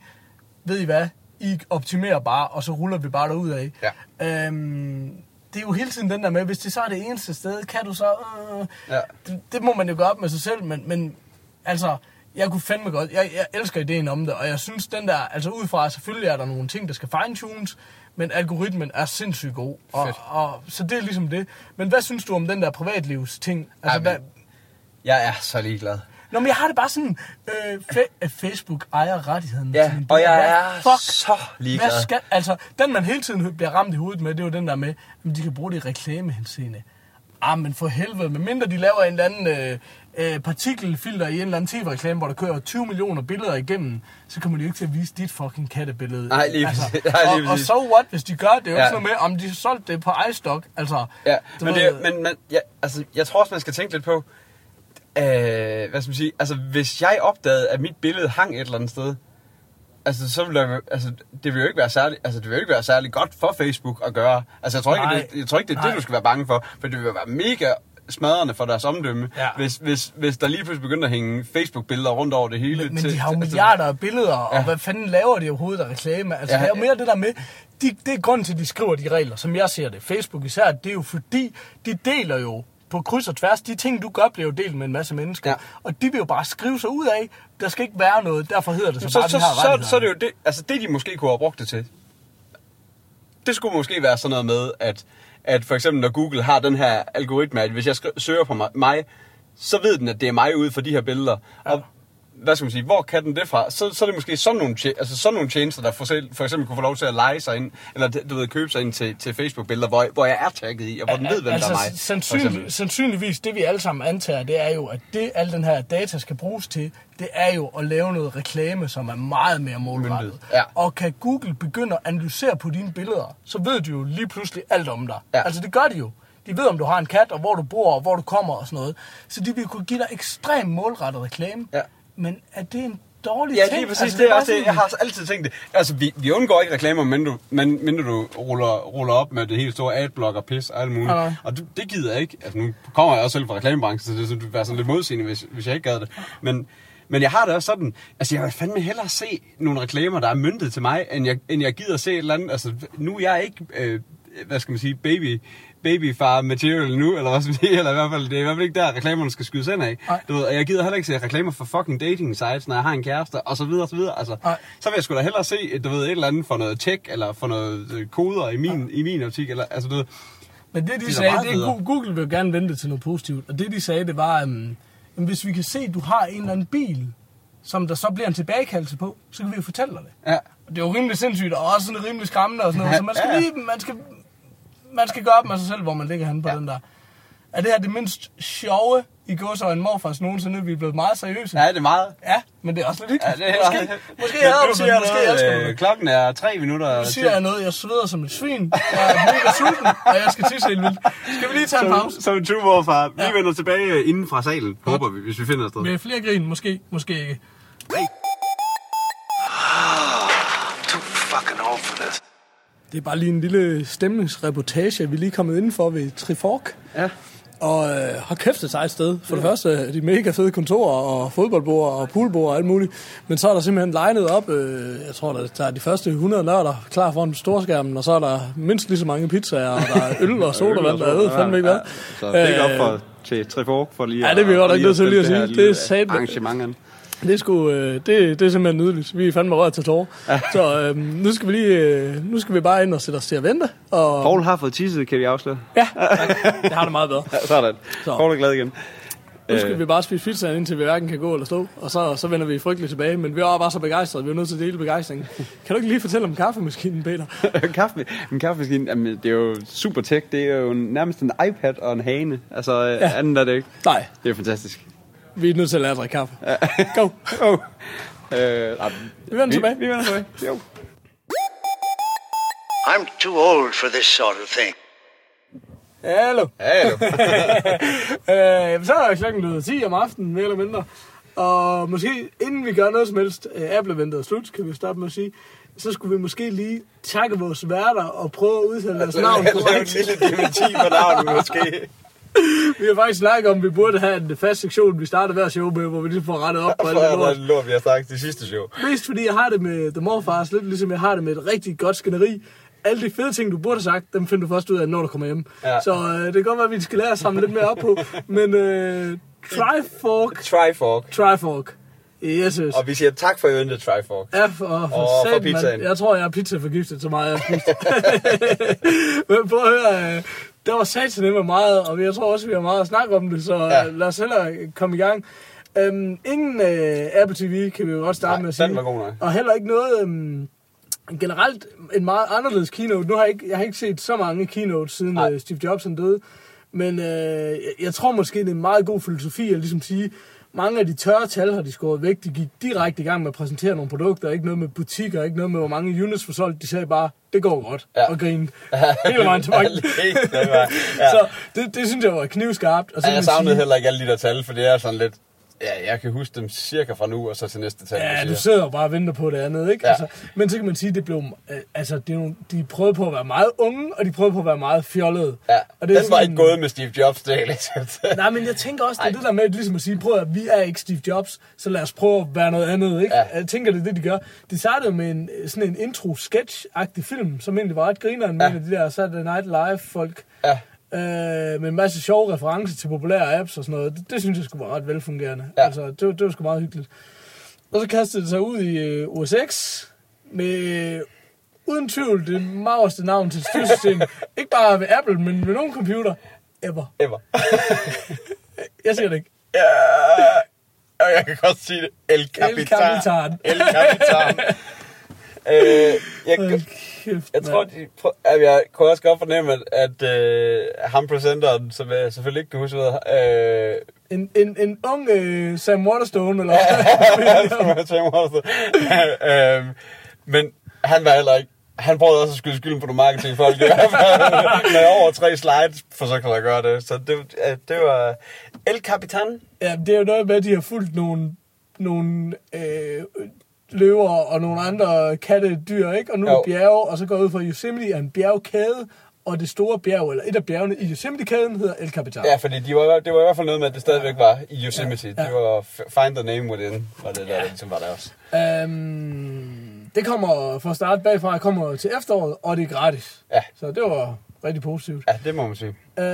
ved I hvad, I optimerer bare, og så ruller vi bare derud af. Ja. Øhm, det er jo hele tiden den der med, hvis det så er det eneste sted, kan du så... Øh, Ja. det, det må man jo gøre op med sig selv, men, men altså, jeg kunne fandme godt... Jeg, jeg elsker ideen om det, og jeg synes, den der... Altså udefra, selvfølgelig er der nogle ting, der skal fine-tunes, men algoritmen er sindssygt god. Og, Fedt. og, så det er ligesom det. Men hvad synes du om den der privatlivs-ting? Altså, Ej, hvad, Jeg er så ligeglad. Nå, men jeg har det bare sådan, øh, fa- at Facebook ejer rettigheden Ja, mine og jeg er fuck? så ligeglad. Hvad skal, altså, den man hele tiden bliver ramt i hovedet med, det er jo den der med, at de kan bruge det i reklamehenseende. Ah, men for helvede, medmindre de laver en eller anden øh, øh, partikelfilter i en eller anden tv-reklame, hvor der kører 20 millioner billeder igennem, så kommer de jo ikke til at vise dit fucking kattebillede. Nej, lige præcis. Nej, lige og, og so what, hvis de gør det, det er jo Ja. ikke sådan noget med, om de har solgt det på iStock, altså... Ja, men, ved- det, men, men ja, altså, jeg tror også, man skal tænke lidt på, øh, hvad skal man sige, altså hvis jeg opdagede, at mit billede hang et eller andet sted, altså så ville jeg, altså, det vil jo ikke være særlig, altså det vil jo ikke være særlig godt for Facebook at gøre. Altså jeg tror ikke, det, jeg tror ikke det er det, Nej. du skal være bange for, for det vil være mega smadrende for deres omdømme, Ja. hvis, hvis, hvis der lige pludselig begynder at hænge Facebook-billeder rundt over det hele. Men, men til- de har jo altså- milliarder af billeder, og Ja. hvad fanden laver de overhovedet af reklame? Altså, Ja, det er jo mere det der med, de, det er grunden til, at de skriver de regler, som jeg ser det. Facebook især, det er jo fordi, de deler jo på kryds og tværs. De ting, du gør, bliver jo delt med en masse mennesker. Ja. Og de vil jo bare skrive sig ud af, der skal ikke være noget, derfor hedder det så, så, bare, så, har så, så er det jo det, altså det, de måske kunne have brugt det til. Det skulle måske være sådan noget med, at, at for eksempel når Google har den her algoritme, at hvis jeg søger på mig, mig, så ved den, at det er mig ud for de her billeder. Ja. Og hvad skal man sige, hvor kan den det fra? Så, så er det måske sådan nogle, altså sådan nogle tjenester, der for, selv, for eksempel kunne få lov til at lege sig ind, eller du ved, købe sig ind til, til Facebook-billeder, hvor, hvor jeg er tagget i, og hvor den ved, hvem altså, der er mig. Sandsynlig, sandsynligvis, det vi alle sammen antager, det er jo, at det, al den her data skal bruges til, det er jo at lave noget reklame, som er meget mere målrettet. Ja. Og kan Google begynde at analysere på dine billeder, så ved de jo lige pludselig alt om dig. Ja. Altså det gør de jo. De ved, om du har en kat, og hvor du bor, og hvor du kommer og sådan noget. Så de vil kunne give dig ekstremt målrettet reklame. Ja. Men er det en dårlig Ja, ting? lige præcis. Altså, det er også det. Jeg har altid tænkt det. Altså, vi, vi undgår ikke reklamer, men du, men, mindre du ruller, ruller op med det helt store adblock og pis og alt muligt. Nej. Og du, det gider jeg ikke. Altså, nu kommer jeg også selv fra reklamebranchen, så det ville være sådan lidt modsigende, hvis, hvis jeg ikke gad det. Men, men jeg har det også sådan, altså jeg vil fandme hellere se nogle reklamer, der er myndet til mig, end jeg, end jeg gider se et eller andet. Altså, nu er jeg ikke, øh, hvad skal man sige, baby, babyfar material nu, eller hvad man sige, eller i hvert fald, det er i hvert fald ikke der, reklamerne skal skydes ind af. Du ved, og jeg gider heller ikke se reklamer for fucking dating sites, når jeg har en kæreste, og så videre, og så videre. Altså, Nej. så vil jeg sgu da hellere se, du ved, et eller andet for noget tech, eller for noget øh, koder i min, i min optik, eller, altså, du ved, Men det, de er det sagde, det, bedre. Google, vil gerne vente til noget positivt. Og det, de sagde, det var, um, jamen, hvis vi kan se, at du har en eller anden bil, som der så bliver en tilbagekaldelse på, så kan vi jo fortælle dig det. ja. Og det er jo rimelig sindssygt, og også sådan rimelig skræmmende og sådan noget. Ja, Så man skal ja. lige, man skal, man skal gøre op med sig selv, hvor man ligger henne på Ja. den der. Er det her det mindst sjove i går så en morfars nogensinde? Vi er blevet meget seriøse. Ja, det er meget. Ja, men det er også lidt Ja, hyggeligt. det er måske, måske hader du det, jeg måske elsker du øh. Klokken er tre minutter Nu siger jeg noget, jeg sveder som et svin. Jeg er mega sulten, og jeg skal tisse helt vildt. Skal vi lige tage en pause? Som, som en true morfar. Vi Ja. vender tilbage øh, inden fra salen, håber vi, hvis vi finder et sted. Med flere grin, måske, måske ikke. too fucking old for this. Det er bare lige en lille stemningsreportage, vi er lige kommet indenfor ved Trifork. Ja. Og øh, har kæft et sejt sted. For det første er de mega fede kontorer og fodboldbord og poolbord og alt muligt. Men så er der simpelthen legnet op, øh, jeg tror, der, der er de første 100 nørder klar foran storskærmen, og så er der mindst lige så mange pizzaer, og der er øl og sodavand, og jeg ved fandme ikke hvad. Så det er Øh, op for, til Trefork for lige Ja, det er vi godt nok nødt til lige at sige. Det, er an. Det er, sgu, øh, det, det er simpelthen nydeligt. Vi er fandme rørt til tårer. Så øh, nu, skal vi lige, øh, nu skal vi bare ind og sætte os til at vente. Og, Paul har fået tisset, kan vi afsløre. Ja, det har det meget bedre. Ja, sådan. Så. Paul er glad igen. Nu skal vi bare spise pizza, indtil vi hverken kan gå eller stå. Og så, så vender vi frygteligt tilbage. Men vi er bare så begejstrede. Vi er nødt til at dele begejstringen. Kan du ikke lige fortælle om kaffemaskinen, Peter? Kaffe, en kaffemaskine, jamen, det er jo super tech. Det er jo nærmest en iPad og en hane. Altså, ja. anden er det ikke. Nej, Det er fantastisk. Vi er nødt til at lære at drikke kaffe. Go. Oh. Øh, nej, Vi vender tilbage. Vi, vi vender tilbage. Jo. I'm too old for this sort of thing. Hallo. Hallo. Øh, jamen, så er klokken blevet 10 om aftenen, mere eller mindre. Og måske, inden vi gør noget som helst, øh, er slut, kan vi starte med at sige, så skulle vi måske lige takke vores værter og prøve at udtale deres navn Lave en korrekt. lille dementi på navnet, måske. Vi har faktisk snakket om, at vi burde have en fast sektion, vi starter hver show med, hvor vi lige får rettet op på alt For det lort. lort, vi har sagt det sidste show. Mest fordi jeg har det med The Morfars, lidt ligesom jeg har det med et rigtig godt skænderi. Alle de fede ting, du burde have sagt, dem finder du først ud af, når du kommer hjem. Ja. Så øh, det kan godt være, at vi skal lære at samle lidt mere op på. Men øh, Trifork, Trifork. Trifork. Yes, yes. Og vi siger tak for eventet, Trifork. Ja, for, for, Og for satan, pizzaen. mand. Jeg tror, jeg er pizzaforgiftet så meget, jeg har spist. Men prøv at høre, øh, der var satan med meget, og jeg tror også, vi har meget at snakke om det, så Ja. lad os hellere komme i gang. Um, ingen uh, Apple TV kan vi jo godt starte Nej, med at sige. var god nok. Og heller ikke noget... Um, generelt en meget anderledes keynote. Nu har jeg ikke, jeg har ikke set så mange keynotes siden Nej. uh, Steve Jobs han døde. Men øh, jeg, jeg tror måske, det er en meget god filosofi at ligesom sige, mange af de tørre tal har de skåret væk. De gik direkte i gang med at præsentere nogle produkter. Ikke noget med butikker, ikke noget med, hvor mange units for solgt. De sagde bare, det går godt. Ja. Og grinede. Hele vejen til banken. Ja. Så det, det synes jeg var knivskarpt. Og så Ja, jeg savnede sige, heller ikke alle de der tal, for det er sådan lidt... Ja, jeg kan huske dem cirka fra nu, og så til næste tal. Ja, du sidder jo bare og venter på det andet, ikke? Ja. Altså, men så kan man sige, at det blev, øh, altså, det er de prøvede på at være meget unge, og de prøvede på at være meget fjollede. Ja, og det er den var sådan- ikke gået med Steve Jobs, det er. Nej, men jeg tænker også, det er Ej. det der med ligesom at sige, prøv at vi er ikke Steve Jobs, så lad os prøve at være noget andet, ikke? Ja. Jeg tænker, det er det, de gør. De startede med en, sådan en intro-sketch-agtig film, som egentlig var ret grineren, ja. med de der Saturday Night Live-folk. Ja. Øh, med en masse sjove referencer til populære apps og sådan noget. Det, det synes jeg skulle være ret velfungerende. Ja. Altså, det, det var sgu meget hyggeligt. Og så kastede det sig ud i øh, OS X med øh, uden tvivl det magerste navn til et styresystem. Ikke bare ved Apple, men med nogen computer. Ever. Ever. Jeg siger det ikke. Ja, og jeg kan godt sige det. El Capitan. Capitan. El Capitan. øh, jeg, kæft, jeg tror, de, at jeg kunne også godt fornemme, at, at øh, ham presenteren, som jeg selvfølgelig ikke kan huske, hvad øh, En, en, en ung øh, Sam Waterstone, eller øhm, men han var heller ikke han prøvede også at skyde skylden på nogle marketingfolk i hvert fald. Med over tre slides forsøgte han at gøre det. Så det, øh, det var El Capitan. Ja, det er jo noget med, at de har fulgt nogle, nogle øh, løver og nogle andre kattedyr, ikke? Og nu er bjerge, og så går jeg ud fra, Yosemite er en bjergkæde, og det store bjerg, eller et af bjergene i Yosemite-kæden, hedder El Capitan. Ja, fordi de var, det var i hvert fald noget med, at det stadigvæk var i Yosemite. Ja. Det var Find the Name Within, var det der, ja. ligesom var der også. Øhm, det kommer, for at starte bagfra, kommer til efteråret, og det er gratis. Ja. Så det var rigtig positivt. Ja, det må man sige. Øh,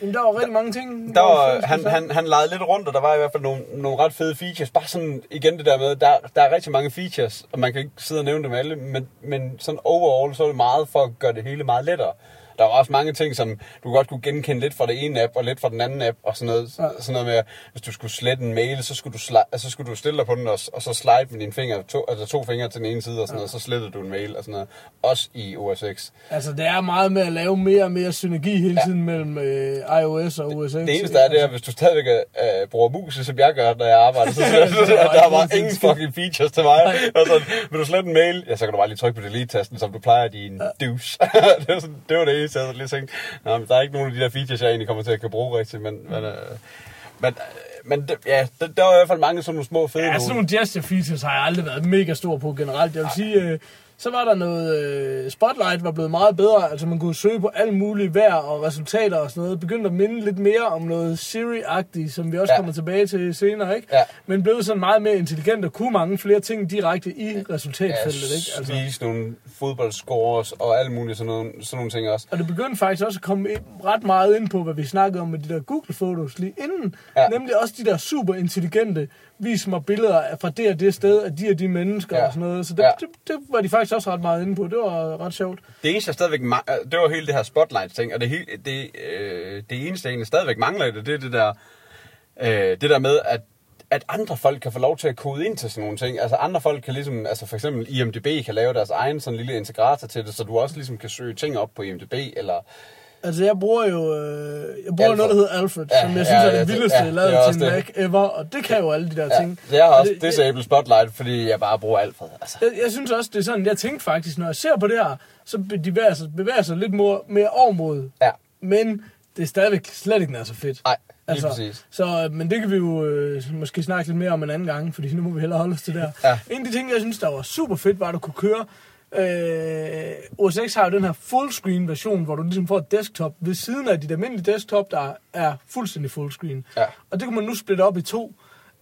men der var rigtig mange ting. Der var, han, han, han legede lidt rundt, og der var i hvert fald nogle, nogle ret fede features. Bare sådan igen det der med, der, der er rigtig mange features, og man kan ikke sidde og nævne dem alle, men, men sådan overall, så er det meget for at gøre det hele meget lettere. Der var også mange ting, som du godt kunne genkende lidt fra det ene app, og lidt fra den anden app, og sådan noget, Ja. sådan noget med, hvis du skulle slette en mail, så skulle du, sli- altså, så skulle du stille dig på den, og, og så slide med dine fingre, to, altså to fingre til den ene side, og sådan noget, så slettede du en mail, og sådan noget. Også i OS X. Altså, det er meget med at lave mere og mere synergi hele tiden ja. mellem øh, iOS og OS X. Det eneste er, det er, hvis du stadigvæk øh, bruger mus, som jeg gør, når jeg arbejder, så, så, så, så der var ingen fucking features til mig. Og så, vil du slette en mail, ja, så kan du bare lige trykke på delete-tasten, som du plejer din ja. douche. det, var sådan, det var det eneste, jeg havde lige tænkt. Nå, men der er ikke nogen af de der features, jeg egentlig kommer til at kan bruge rigtigt, men, men, øh, men, øh, men ja, der, der var i hvert fald mange sådan nogle små fede Ja, sådan nogle gesture features har jeg aldrig været mega stor på generelt. Jeg vil sige, øh, så var der noget... Øh, Spotlight var blevet meget bedre. Altså man kunne søge på alle mulige vejr og resultater og sådan noget. Begyndte at minde lidt mere om noget Siri-agtigt, som vi også Ja. kommer tilbage til senere, ikke? Ja. Men blev sådan meget mere intelligent og kunne mange flere ting direkte i resultatfeltet, ikke? Altså. Vise nogle fodboldscores og alle mulige sådan nogle, sådan nogle ting også. Og det begyndte faktisk også at komme ret meget ind på, hvad vi snakkede om med de der Google-fotos lige inden. Ja. Nemlig også de der super intelligente, vis mig billeder af- fra det og det sted, af de og de mennesker Ja. og sådan noget. Så det, ja. det, det, var de faktisk også ret meget inde på. Det var ret sjovt. Det eneste, jeg stadigvæk ma- øh, det var hele det her spotlight-ting, og det, hele, det, øh, det eneste, jeg egentlig stadigvæk mangler i det, det er det der, øh, det der med, at at andre folk kan få lov til at kode ind til sådan nogle ting. Altså andre folk kan ligesom, altså for eksempel IMDB kan lave deres egen sådan lille integrator til det, så du også ligesom kan søge ting op på IMDB, eller Altså, jeg bruger jo øh, jeg bruger Alfred. noget, der hedder Alfred, Ja, som jeg ja, synes ja, er det vildeste ja, lavet til en. Mac ever, og det kan jo alle de der ja, ting. så jeg har Og også det- disable spotlight, fordi jeg bare bruger Alfred. Altså. Jeg, jeg synes også, det er sådan, jeg tænkte faktisk, når jeg ser på det her, så bevæger sig, bevæger sig lidt mere, mere over mod. Ja. Men det er stadigvæk slet ikke nær så fedt. Nej, lige præcis. Så, men det kan vi jo øh, måske snakke lidt mere om en anden gang, fordi nu må vi hellere holde os til det her. Ja. En af de ting, jeg synes, der var super fedt, var, at du kunne køre... Øh, OS X har jo den her fullscreen version, hvor du ligesom får et desktop ved siden af dit almindelige desktop, der er fuldstændig fullscreen. Ja. Og det kunne man nu splitte op i to,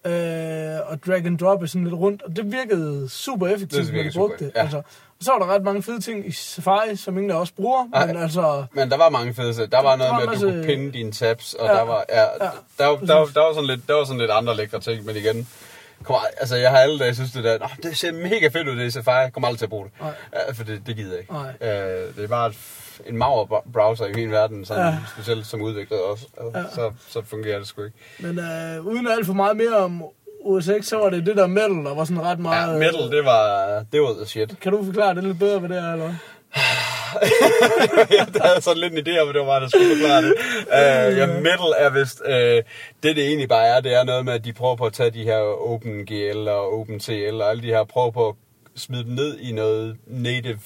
øh, og drag and drop sådan lidt rundt, og det virkede super effektivt, Det når virkede du brugte super, det. ja. Altså, og så var der ret mange fede ting i Safari, som ingen af os bruger, Nej. men altså... Men der var mange fede sæt. Der var noget var med, at du kunne pinde dine tabs, og Ja, der var, ja, ja, der, der, der, der, var sådan lidt, der var sådan lidt andre lækre ting, men igen, kom, altså jeg har alle dage synes det der, "Nå, det ser mega fedt ud, det er Safari, jeg kommer aldrig til at bruge det. Nej. Ja, for det, det gider jeg ikke. Nej. Øh, det er bare et, en mager br- browser i min verden, sådan, ja. Ja. specielt som udvikler også, og Ja. så, så fungerer det sgu ikke. Men øh, uden alt for meget mere om OS X, så var det det der metal, der var sådan ret Ja, meget... metal, det var, det var the shit. Kan du forklare det lidt bedre, hvad det er, eller? jeg havde sådan lidt en idé om, at det var mig, der skulle forklare det. Uh, ja, metal er vist... Uh, det, det egentlig bare er, det er noget med, at de prøver på at tage de her OpenGL og OpenCL og alle de her, prøver på at smide dem ned i noget native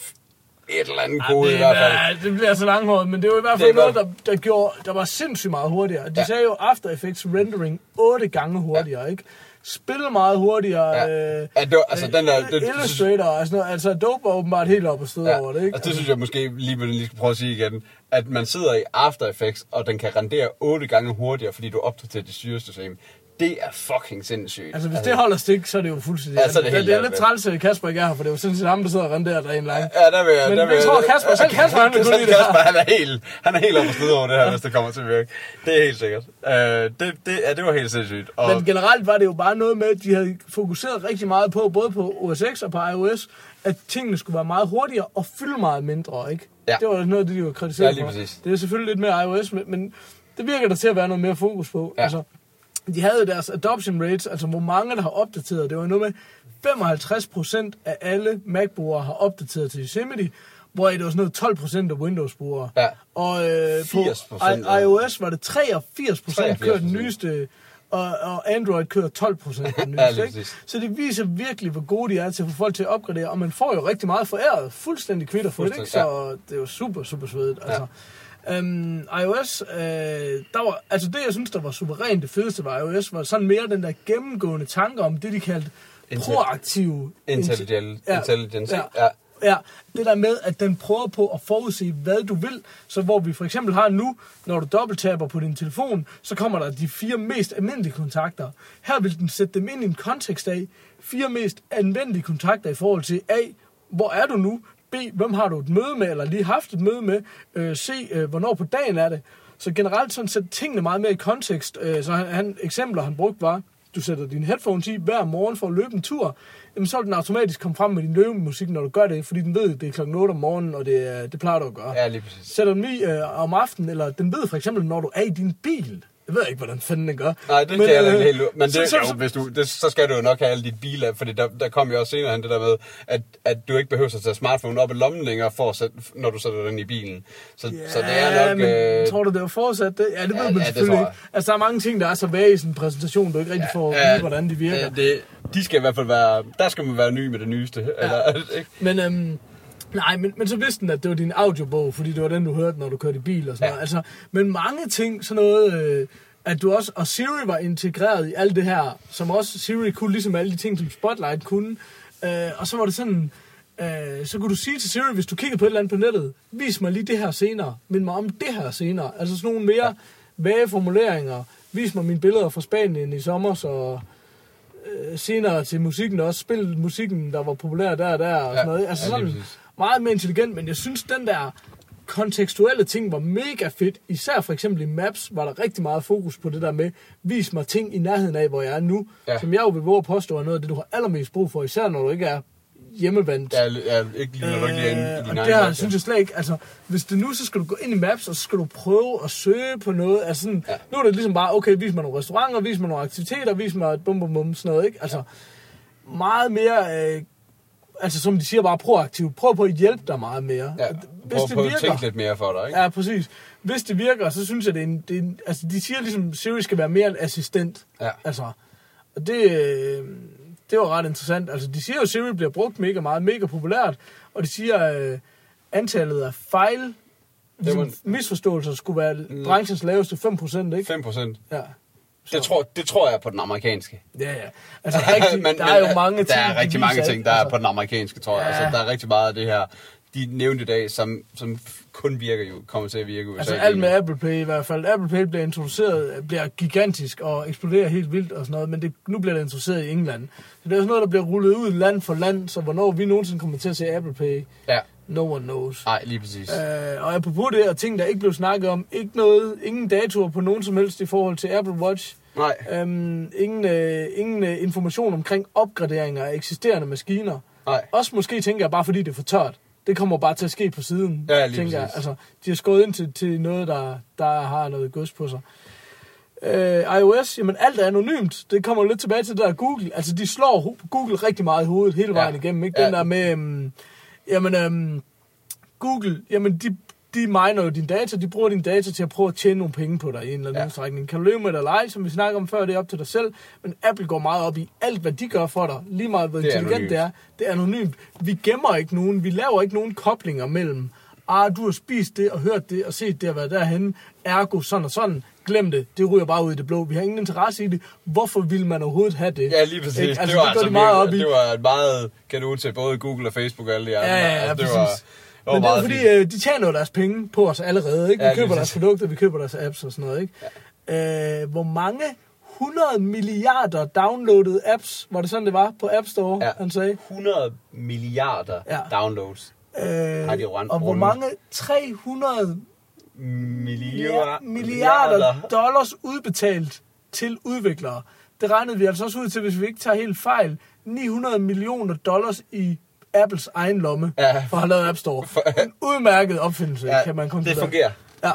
et eller andet det, i hvert fald. det bliver så langhåret, men det var i hvert er fald noget, der, der, gjorde, der var sindssygt meget hurtigere. De Ja. sagde jo After Effects rendering 8 gange hurtigere, ja. ikke? Spil meget hurtigere. Ja. Øh, det var, altså, den der, det, Illustrator og sådan noget. Altså, Adobe var åbenbart helt oppe og støde Ja, over det, ikke? altså, det synes jeg måske lige, vil lige skal prøve at sige igen. At man sidder i After Effects, og den kan rendere otte gange hurtigere, fordi du opdaterer dit styresystem. Det er fucking sindssygt. Altså, hvis det holder stik, så er det jo fuldstændig... Ja, så er det det, helt det er lidt træls, at Kasper ikke er her, for det er jo sådan set ham, der sidder og renderer der en lang. Ja, der vil jeg... Men der det vil jeg, tror Kasper. Selv Kasper, han vil kunne lide det Kasper, han er helt, han er helt oppe på over det her, hvis det kommer til at virke. Det er helt sikkert. Uh, det, det, ja, det var helt sindssygt. Og, Men generelt var det jo bare noget med, at de havde fokuseret rigtig meget på, både på OS X og på iOS, at tingene skulle være meget hurtigere og fylde meget mindre, ikke? Ja. Det var noget det, de var kritiseret Ja, lige for. præcis. Det er selvfølgelig lidt mere iOS, men, men det virker der til at være noget mere fokus på. Ja. Altså, de havde jo deres adoption rates, altså hvor mange der har opdateret. Det var noget med 55% af alle Mac-brugere har opdateret til Yosemite, hvor det var sådan noget 12% af Windows-brugere. Ja. Og øh, på 80% I- iOS var det 83% kørte den 83%. nyeste, og, og Android kører 12% af den Ja, ikke? Så det viser virkelig, hvor gode de er til at få folk til at opgradere, og man får jo rigtig meget foræret, fuldstændig kvitter for det, ikke? Så det er jo super, super svedigt. Altså. Um, iOS, øh, der var, altså det jeg synes, der var suverænt det fedeste ved iOS, var sådan mere den der gennemgående tanke om det, de kaldte Intel- proaktiv Intelligent- Ja. intelligence, Ja. ja. Ja, det der med, at den prøver på at forudse, hvad du vil. Så hvor vi for eksempel har nu, når du dobbelttaber på din telefon, så kommer der de fire mest almindelige kontakter. Her vil den sætte dem ind i en kontekst af fire mest anvendelige kontakter i forhold til A, hvor er du nu? B, hvem har du et møde med, eller lige haft et møde med? Øh, C, øh, hvornår på dagen er det? Så generelt sådan sætte tingene meget mere i kontekst. Øh, så han, han, eksempler, han brugte var, du sætter dine headphones i hver morgen for at løbe en tur, jamen så vil den automatisk komme frem med din løbemusik, når du gør det, fordi den ved, at det er klokken 8 om morgenen, og det, det plejer du at gøre. Ja, lige præcis. Sætter den i øh, om aftenen, eller den ved for eksempel, når du er i din bil. Jeg ved ikke, hvordan fanden den gør. Nej, det kan jeg øh, ikke helt. Men det, så, så, jo, hvis du, det, så skal du jo nok have alle dit biler, fordi der, der kom jo også senere hen det der med, at, at du ikke behøver at tage smartphone op i lommen længere, for at sætte, når du sætter den i bilen. Så, Ja, så det er nok... men øh, tror du, det var forudsat det? Ja, det ved ja, man ja, selvfølgelig ikke. Altså, der er mange ting, der er så vage i sådan en præsentation, du ikke rigtig får at vide, hvordan de virker. Ja, det, de skal i hvert fald være... Der skal man være ny med det nyeste. Ja. Eller, ikke? Men, øhm, nej, men, men så vidste den, at det var din audiobog, fordi det var den, du hørte, når du kørte i bil og sådan Ja. noget. Altså, men mange ting, sådan noget... Øh, at du også, og Siri var integreret i alt det her, som også Siri kunne, ligesom alle de ting, som Spotlight kunne. Øh, og så var det sådan, øh, så kunne du sige til Siri, hvis du kigger på et eller andet på nettet, vis mig lige det her senere, mind mig om det her senere. Altså sådan nogle mere vage formuleringer. Vis mig mine billeder fra Spanien i sommer, så øh, senere til musikken også. Spil musikken, der var populær der og der og Ja, sådan noget. Altså ja, sådan. Meget mere intelligent, men jeg synes, den der kontekstuelle ting var mega fedt. Især for eksempel i Maps var der rigtig meget fokus på det der med, vis mig ting i nærheden af, hvor jeg er nu. Ja. Som jeg jo vil våge at påstå er noget af det, du har allermest brug for, især når du ikke er hjemmevandt. Jeg er ikke lige, når du ikke er inde i Øh, din og det her verden. synes jeg slet ikke, altså, hvis det nu, så skal du gå ind i Maps, og så skal du prøve at søge på noget, altså sådan, Ja. ja. nu er det ligesom bare, okay, vis mig nogle restauranter, vis mig nogle aktiviteter, vis mig et bum bum bum, sådan noget, ikke? Altså, meget mere, øh, altså som de siger, bare proaktivt, prøv på at hjælpe dig meget mere. Ja, Hvis prøv, det at virker, tænke lidt mere for dig, ikke? ja, præcis. Hvis det virker, så synes jeg, det er en, det er en altså de siger ligesom, Siri skal være mere en assistent. Ja. Altså, og det, øh, det var ret interessant. Altså, de siger jo, at Siri bliver brugt mega meget, mega populært, og de siger, at øh, antallet af fejl, ligesom, var- misforståelser skulle være Mm. branchens laveste 5%, ikke? 5 procent. Ja. Det tror, det tror jeg på den amerikanske. Ja, ja. Altså, rigtig, der er jo mange ting, Der er rigtig mange ting, der er Altså, på den amerikanske, tror jeg. Ja. Altså, der er rigtig meget af det her, de nævnte i dag, som, som kun virker jo, kommer til at virke USA. Altså alt med Apple Pay i hvert fald. Apple Pay bliver introduceret, bliver gigantisk og eksploderer helt vildt og sådan noget, men det, nu bliver det introduceret i England. Så det er sådan noget, der bliver rullet ud land for land, så hvornår vi nogensinde kommer til at se Apple Pay, Ja, no one knows. nej, lige præcis. Øh, og apropos det og ting, der ikke blev snakket om, ikke noget, ingen datoer på nogen som helst i forhold til Apple Watch. Nej, Øhm, ingen øh, ingen øh, information omkring opgraderinger af eksisterende maskiner. nej. Også måske tænker jeg bare, fordi det er for tørt. Det kommer bare til at ske på siden, Ja, lige tænker jeg. præcis. Altså, de har skåret ind til, til noget, der, der har noget gods på sig. Øh, iOS, jamen alt er anonymt. Det kommer lidt tilbage til det der Google. Altså, de slår Google rigtig meget i hovedet hele vejen Ja. igennem. Ikke? Den Ja. der med, øhm, jamen, øhm, Google, jamen de, de miner jo dine data, de bruger dine data til at prøve at tjene nogle penge på dig i en eller anden Ja. udstrækning. Kan du leve med det eller ej, som vi snakker om før, det er op til dig selv. Men Apple går meget op i alt, hvad de gør for dig. Lige meget, hvor intelligent det er. Det er anonymt. Vi gemmer ikke nogen, vi laver ikke nogen koblinger mellem, ah, du har spist det og hørt det og set det og været derhenne, ergo sådan og sådan. Glem det, det ryger bare ud i det blå. Vi har ingen interesse i det. Hvorfor vil man overhovedet have det? Ja, lige præcis. Ikke? det Altså, var det altså de meget op i. det var et meget kan du til både Google og Facebook og alle de andre. Ja, ja, ja, altså, det præcis. var, det var Men det er fordi, øh, de tjener jo deres penge på os allerede. Ikke? Vi Ja, køber deres produkter, vi køber deres apps og sådan noget. Ikke? Ja. Øh, hvor mange 100 milliarder downloadede apps, var det sådan, det var på App Store, Ja. han sagde? 100 milliarder Ja. downloads. Øh, Har de rundt og hvor mange 300 Milliarder. milliarder dollars udbetalt til udviklere. Det regnede vi altså også ud til, hvis vi ikke tager helt fejl. 900 millioner dollars i Apples egen lomme Ja. for at have lavet App Store. En udmærket opfindelse, Ja, kan man det konkludere. fungerer. Ja.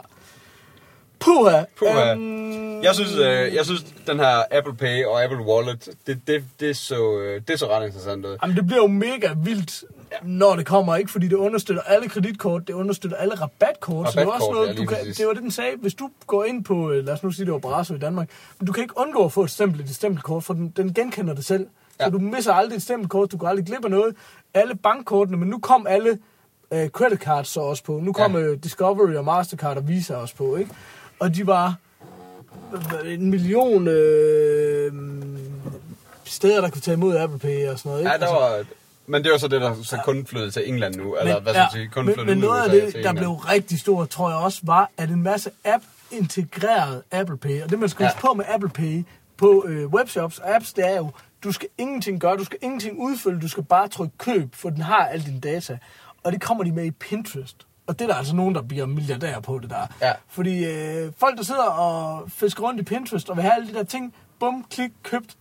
Puha. Puha. Øhm, Jeg synes, øh, jeg synes, den her Apple Pay og Apple Wallet, det, det, det, så, øh, det så ret interessant ud. Jamen, det bliver jo mega vildt, når det kommer, ikke? Fordi det understøtter alle kreditkort, det understøtter alle rabatkort. så det er også Rabatkort, noget, ja, du kan, præcis. det var det, den sagde. Hvis du går ind på, øh, lad os nu sige, det var Brasso i Danmark, men du kan ikke undgå at få et stempel i dit stempelkort, for den, den genkender det selv. Så Ja. du misser aldrig et stempelkort, du går aldrig glip af noget. Alle bankkortene, men nu kom alle øh, credit cards så også på. Nu kom Ja. øh, Discovery og Mastercard og Visa også på, ikke? Og de var en million øh, steder, der kunne tage imod Apple Pay og sådan noget, ikke? Ja, der Altså- var... Men det var så det, der så kun flyttede til England nu. Eller hvad skal man sige, kun men, flyttede men noget af det, der blev rigtig stort, tror jeg også, var, at en masse app integreret Apple Pay. Og det, man skal Ja. huske på med Apple Pay på øh, webshops og apps, det er jo, du skal ingenting gøre, du skal ingenting udfylde, du skal bare trykke køb, for den har alle dine data. Og det kommer de med i Pinterest. Og det er der altså nogen, der bliver milliardærer på det der. Ja. Fordi øh, folk, der sidder og fisker rundt i Pinterest og vil have alle de der ting, bum, klik, købt,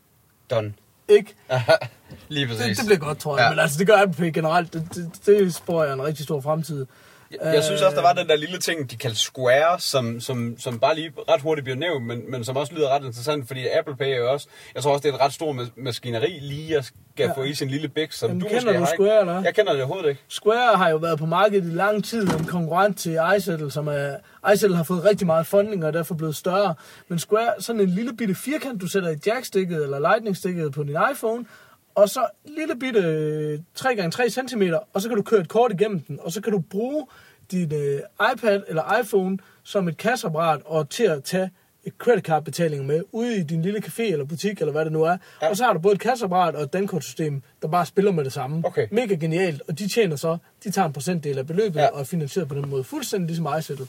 Done. ikke? Lige præcis. Det, det bliver godt, tror jeg. Ja. Ja. Men altså, det gør Apple Pay generelt. Det, det, det spår jeg en rigtig stor fremtid. Jeg, jeg synes også, der var den der lille ting, de kaldte Square, som, som, som bare lige ret hurtigt bliver nævnt, men, men som også lyder ret interessant, fordi Apple Pay er jo også, jeg tror også, det er et ret stort mas- maskineri lige at skal ja. Få i sin lille bæk, som Jamen, du kender du Square, ikke. eller? Jeg kender det overhovedet ikke. Square har jo været på markedet i lang tid, en konkurrent til iSettle, som er... iSettle har fået rigtig meget funding, og er derfor blevet større. Men Square, sådan en lille bitte firkant, du sætter i jackstikket eller lightning-stikket på din iPhone, og så lille bitte øh, 3x3 cm, og så kan du køre et kort igennem den, og så kan du bruge din øh, iPad eller iPhone som et kasseapparat og til at tage credit card betalinger med, ude i din lille café eller butik, eller hvad det nu er. Ja. Og så har du både et kasseapparat og et dankortsystem, der bare spiller med det samme. Okay. Mega genialt, og de tjener så, de tager en procentdel af beløbet Ja. og er finansieret på den måde. Fuldstændig ligesom iSettle.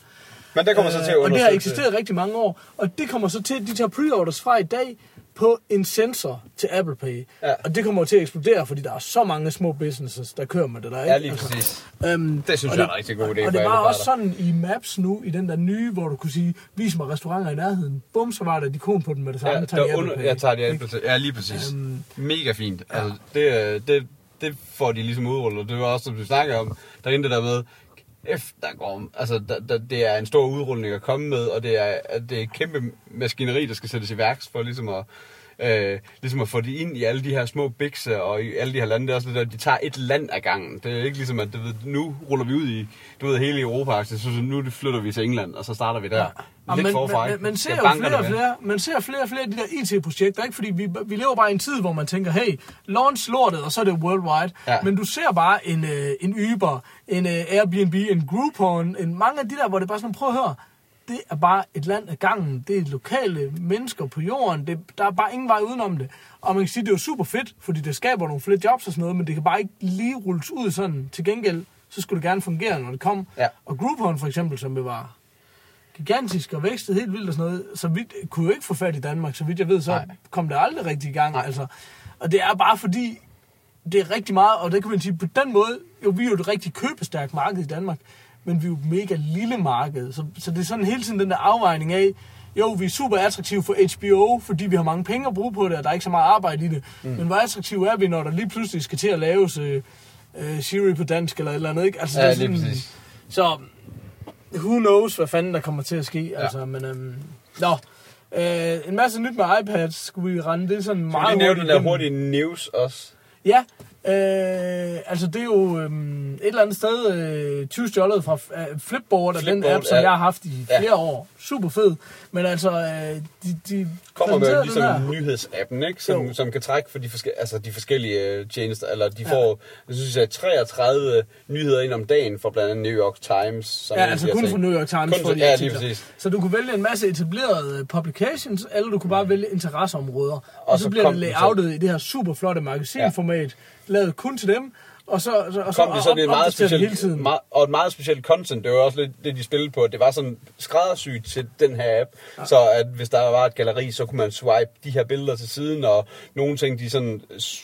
Men der kommer så til at Øh, og det har eksisteret rigtig mange år. Og det kommer så til, de tager pre-orders fra i dag på en sensor til Apple Pay. Ja. Og det kommer til at eksplodere, fordi der er så mange små businesses, der kører med det der. Ikke? Ja, lige præcis. Øhm, Det synes og jeg er en rigtig god idé Og for det var også sådan i Maps nu, i den der nye, hvor du kunne sige, vis mig restauranter i nærheden. Bum, så var der et ikon på den med det samme. Ja, tager de der Apple under, Pay. jeg tager de Apple Pay. Ja, lige præcis. Øhm, Mega fint. Altså, det, øh, det, det får de ligesom udrullet. Det var også, som vi snakker om, derinde det der med, F, der går, altså, der, der, det er en stor udrulning at komme med, og det er, at det er et kæmpe maskineri, der skal sættes i værks for ligesom at, øh, ligesom at få det ind i alle de her små bikser og i alle de her lande. Det er også det der, de tager et land ad gangen. Det er ikke ligesom, at du ved, nu ruller vi ud i du ved, hele Europa, så nu flytter vi til England, og så starter vi der. Ja, Lidt men, men, man ser jo flere og det flere, man ser flere og flere af de der IT-projekter, ikke? Fordi vi, vi lever bare i en tid, hvor man tænker, hey, launch lortet, og så er det worldwide. Ja. Men du ser bare en, øh, en Uber, en øh, Airbnb, en Groupon, en mange af de der, hvor det bare sådan, prøv at høre, det er bare et land af gangen. Det er lokale mennesker på jorden. Det, der er bare ingen vej udenom det. Og man kan sige, det er jo super fedt, fordi det skaber nogle flere jobs og sådan noget, men det kan bare ikke lige rulles ud sådan. Til gengæld, så skulle det gerne fungere, når det kom. Ja. Og Groupon for eksempel, som jo var gigantisk og vækstede helt vildt og sådan noget, så vidt, kunne jo ikke få fat i Danmark, så vidt jeg ved, så Nej. Kom det aldrig rigtig i gang. Nej. Altså. Og det er bare fordi, det er rigtig meget, og det kan man sige, på den måde, jo, vi er jo et rigtig købestærkt marked i Danmark, men vi er jo et mega lille marked, så, så det er sådan hele tiden den der afvejning af, jo, vi er super attraktive for HBO, fordi vi har mange penge at bruge på det, og der er ikke så meget arbejde i det. Mm. Men hvor attraktive er vi, når der lige pludselig skal til at laves øh, øh, Siri på dansk eller et eller andet, ikke? Altså, Ja, det er lige sådan, præcis. så who knows, hvad fanden der kommer til at ske. Ja. Altså, men, øhm, nå, øh, en masse nyt med iPads skulle vi rende. Det er sådan meget vi lige nævne den der hurtige news også? Ja, øh, altså det er jo øhm, et eller andet sted øh, 20 stjålet fra øh, Flipboard, af den app, som ja. jeg har haft i Ja. flere år. Super fed. Men altså, øh, de, de Kommer med ligesom den her. nyhedsappen, ikke? Som, Jo. som kan trække for de, forske, altså de forskellige øh, tjenester. Eller de får, jeg synes, jeg 33 nyheder ind om dagen fra blandt andet New York Times. Som Ja, altså kun for New York Times. Kun for ja, lige præcis. Så du kunne vælge en masse etablerede øh, publications, eller du kunne bare vælge interesseområder. Og, og så, så bliver det layoutet i det her super flotte magasinformat, lavet kun til dem, og så, så, og så, kom det så det er op- meget opdaterer det hele specielt, tiden. meget, og et meget specielt content. Det var også lidt det, de spillede på. Det var sådan skræddersygt til den her app. Ja. Så at hvis der var et galleri, så kunne man swipe de her billeder til siden, og nogle ting, de sådan...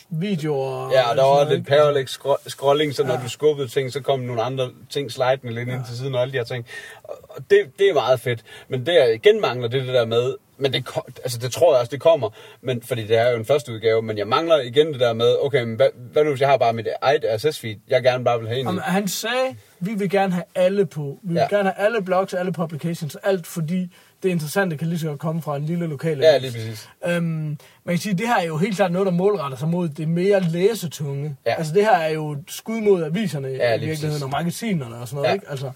Videoer Ja, der sådan var lidt parallax scro- scrolling, så når du skubbede ting, så kom nogle andre ting slidende lidt ind til siden og alle de her ting. Og det, det er meget fedt. Men det jeg igen mangler, det er det der med, men det, altså det tror jeg også, det kommer, men, fordi det er jo en første udgave, men jeg mangler igen det der med, okay, men hvad, hvad nu hvis jeg har bare mit eget RSS-feed, jeg gerne bare vil have? Jamen, han sagde, vi vil gerne have alle på. Vi vil Ja. gerne have alle blogs, alle publications, alt fordi det interessante kan lige så godt komme fra en lille lokal Ja, lige præcis. Øhm, man kan sige, det her er jo helt klart noget, der målretter sig mod det mere læsetunge. Ja. Altså det her er jo et skud mod aviserne Ja, i virkeligheden, præcis. og magasinerne og sådan noget. Ja. Ikke? Altså,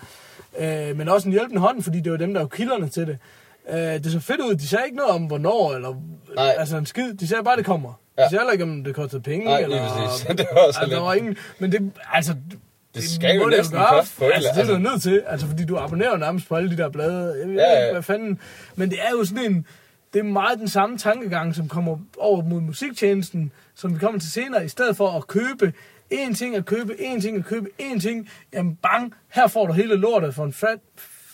øh, men også en hjælpende hånd, fordi det er jo dem, der er jo kilderne til det. Øh, det så fedt ud. De sagde ikke noget om, hvornår, eller Nej. altså en skid. De sagde bare, det kommer. Ja. De sagde heller ikke, om det kostede penge. Nej, eller, præcis. Det var også altså, lidt- der var ingen, men det, altså, det, skal jo næsten gøre. koste på altså, det er du nødt til, altså, fordi du abonnerer nærmest på alle de der blade. Jeg ved Ja, ja. ikke, hvad fanden. Men det er jo sådan en, det er meget den samme tankegang, som kommer over mod musiktjenesten, som vi kommer til senere, i stedet for at købe én ting at købe, én ting at købe, én ting, jamen bang, her får du hele lortet for en fat,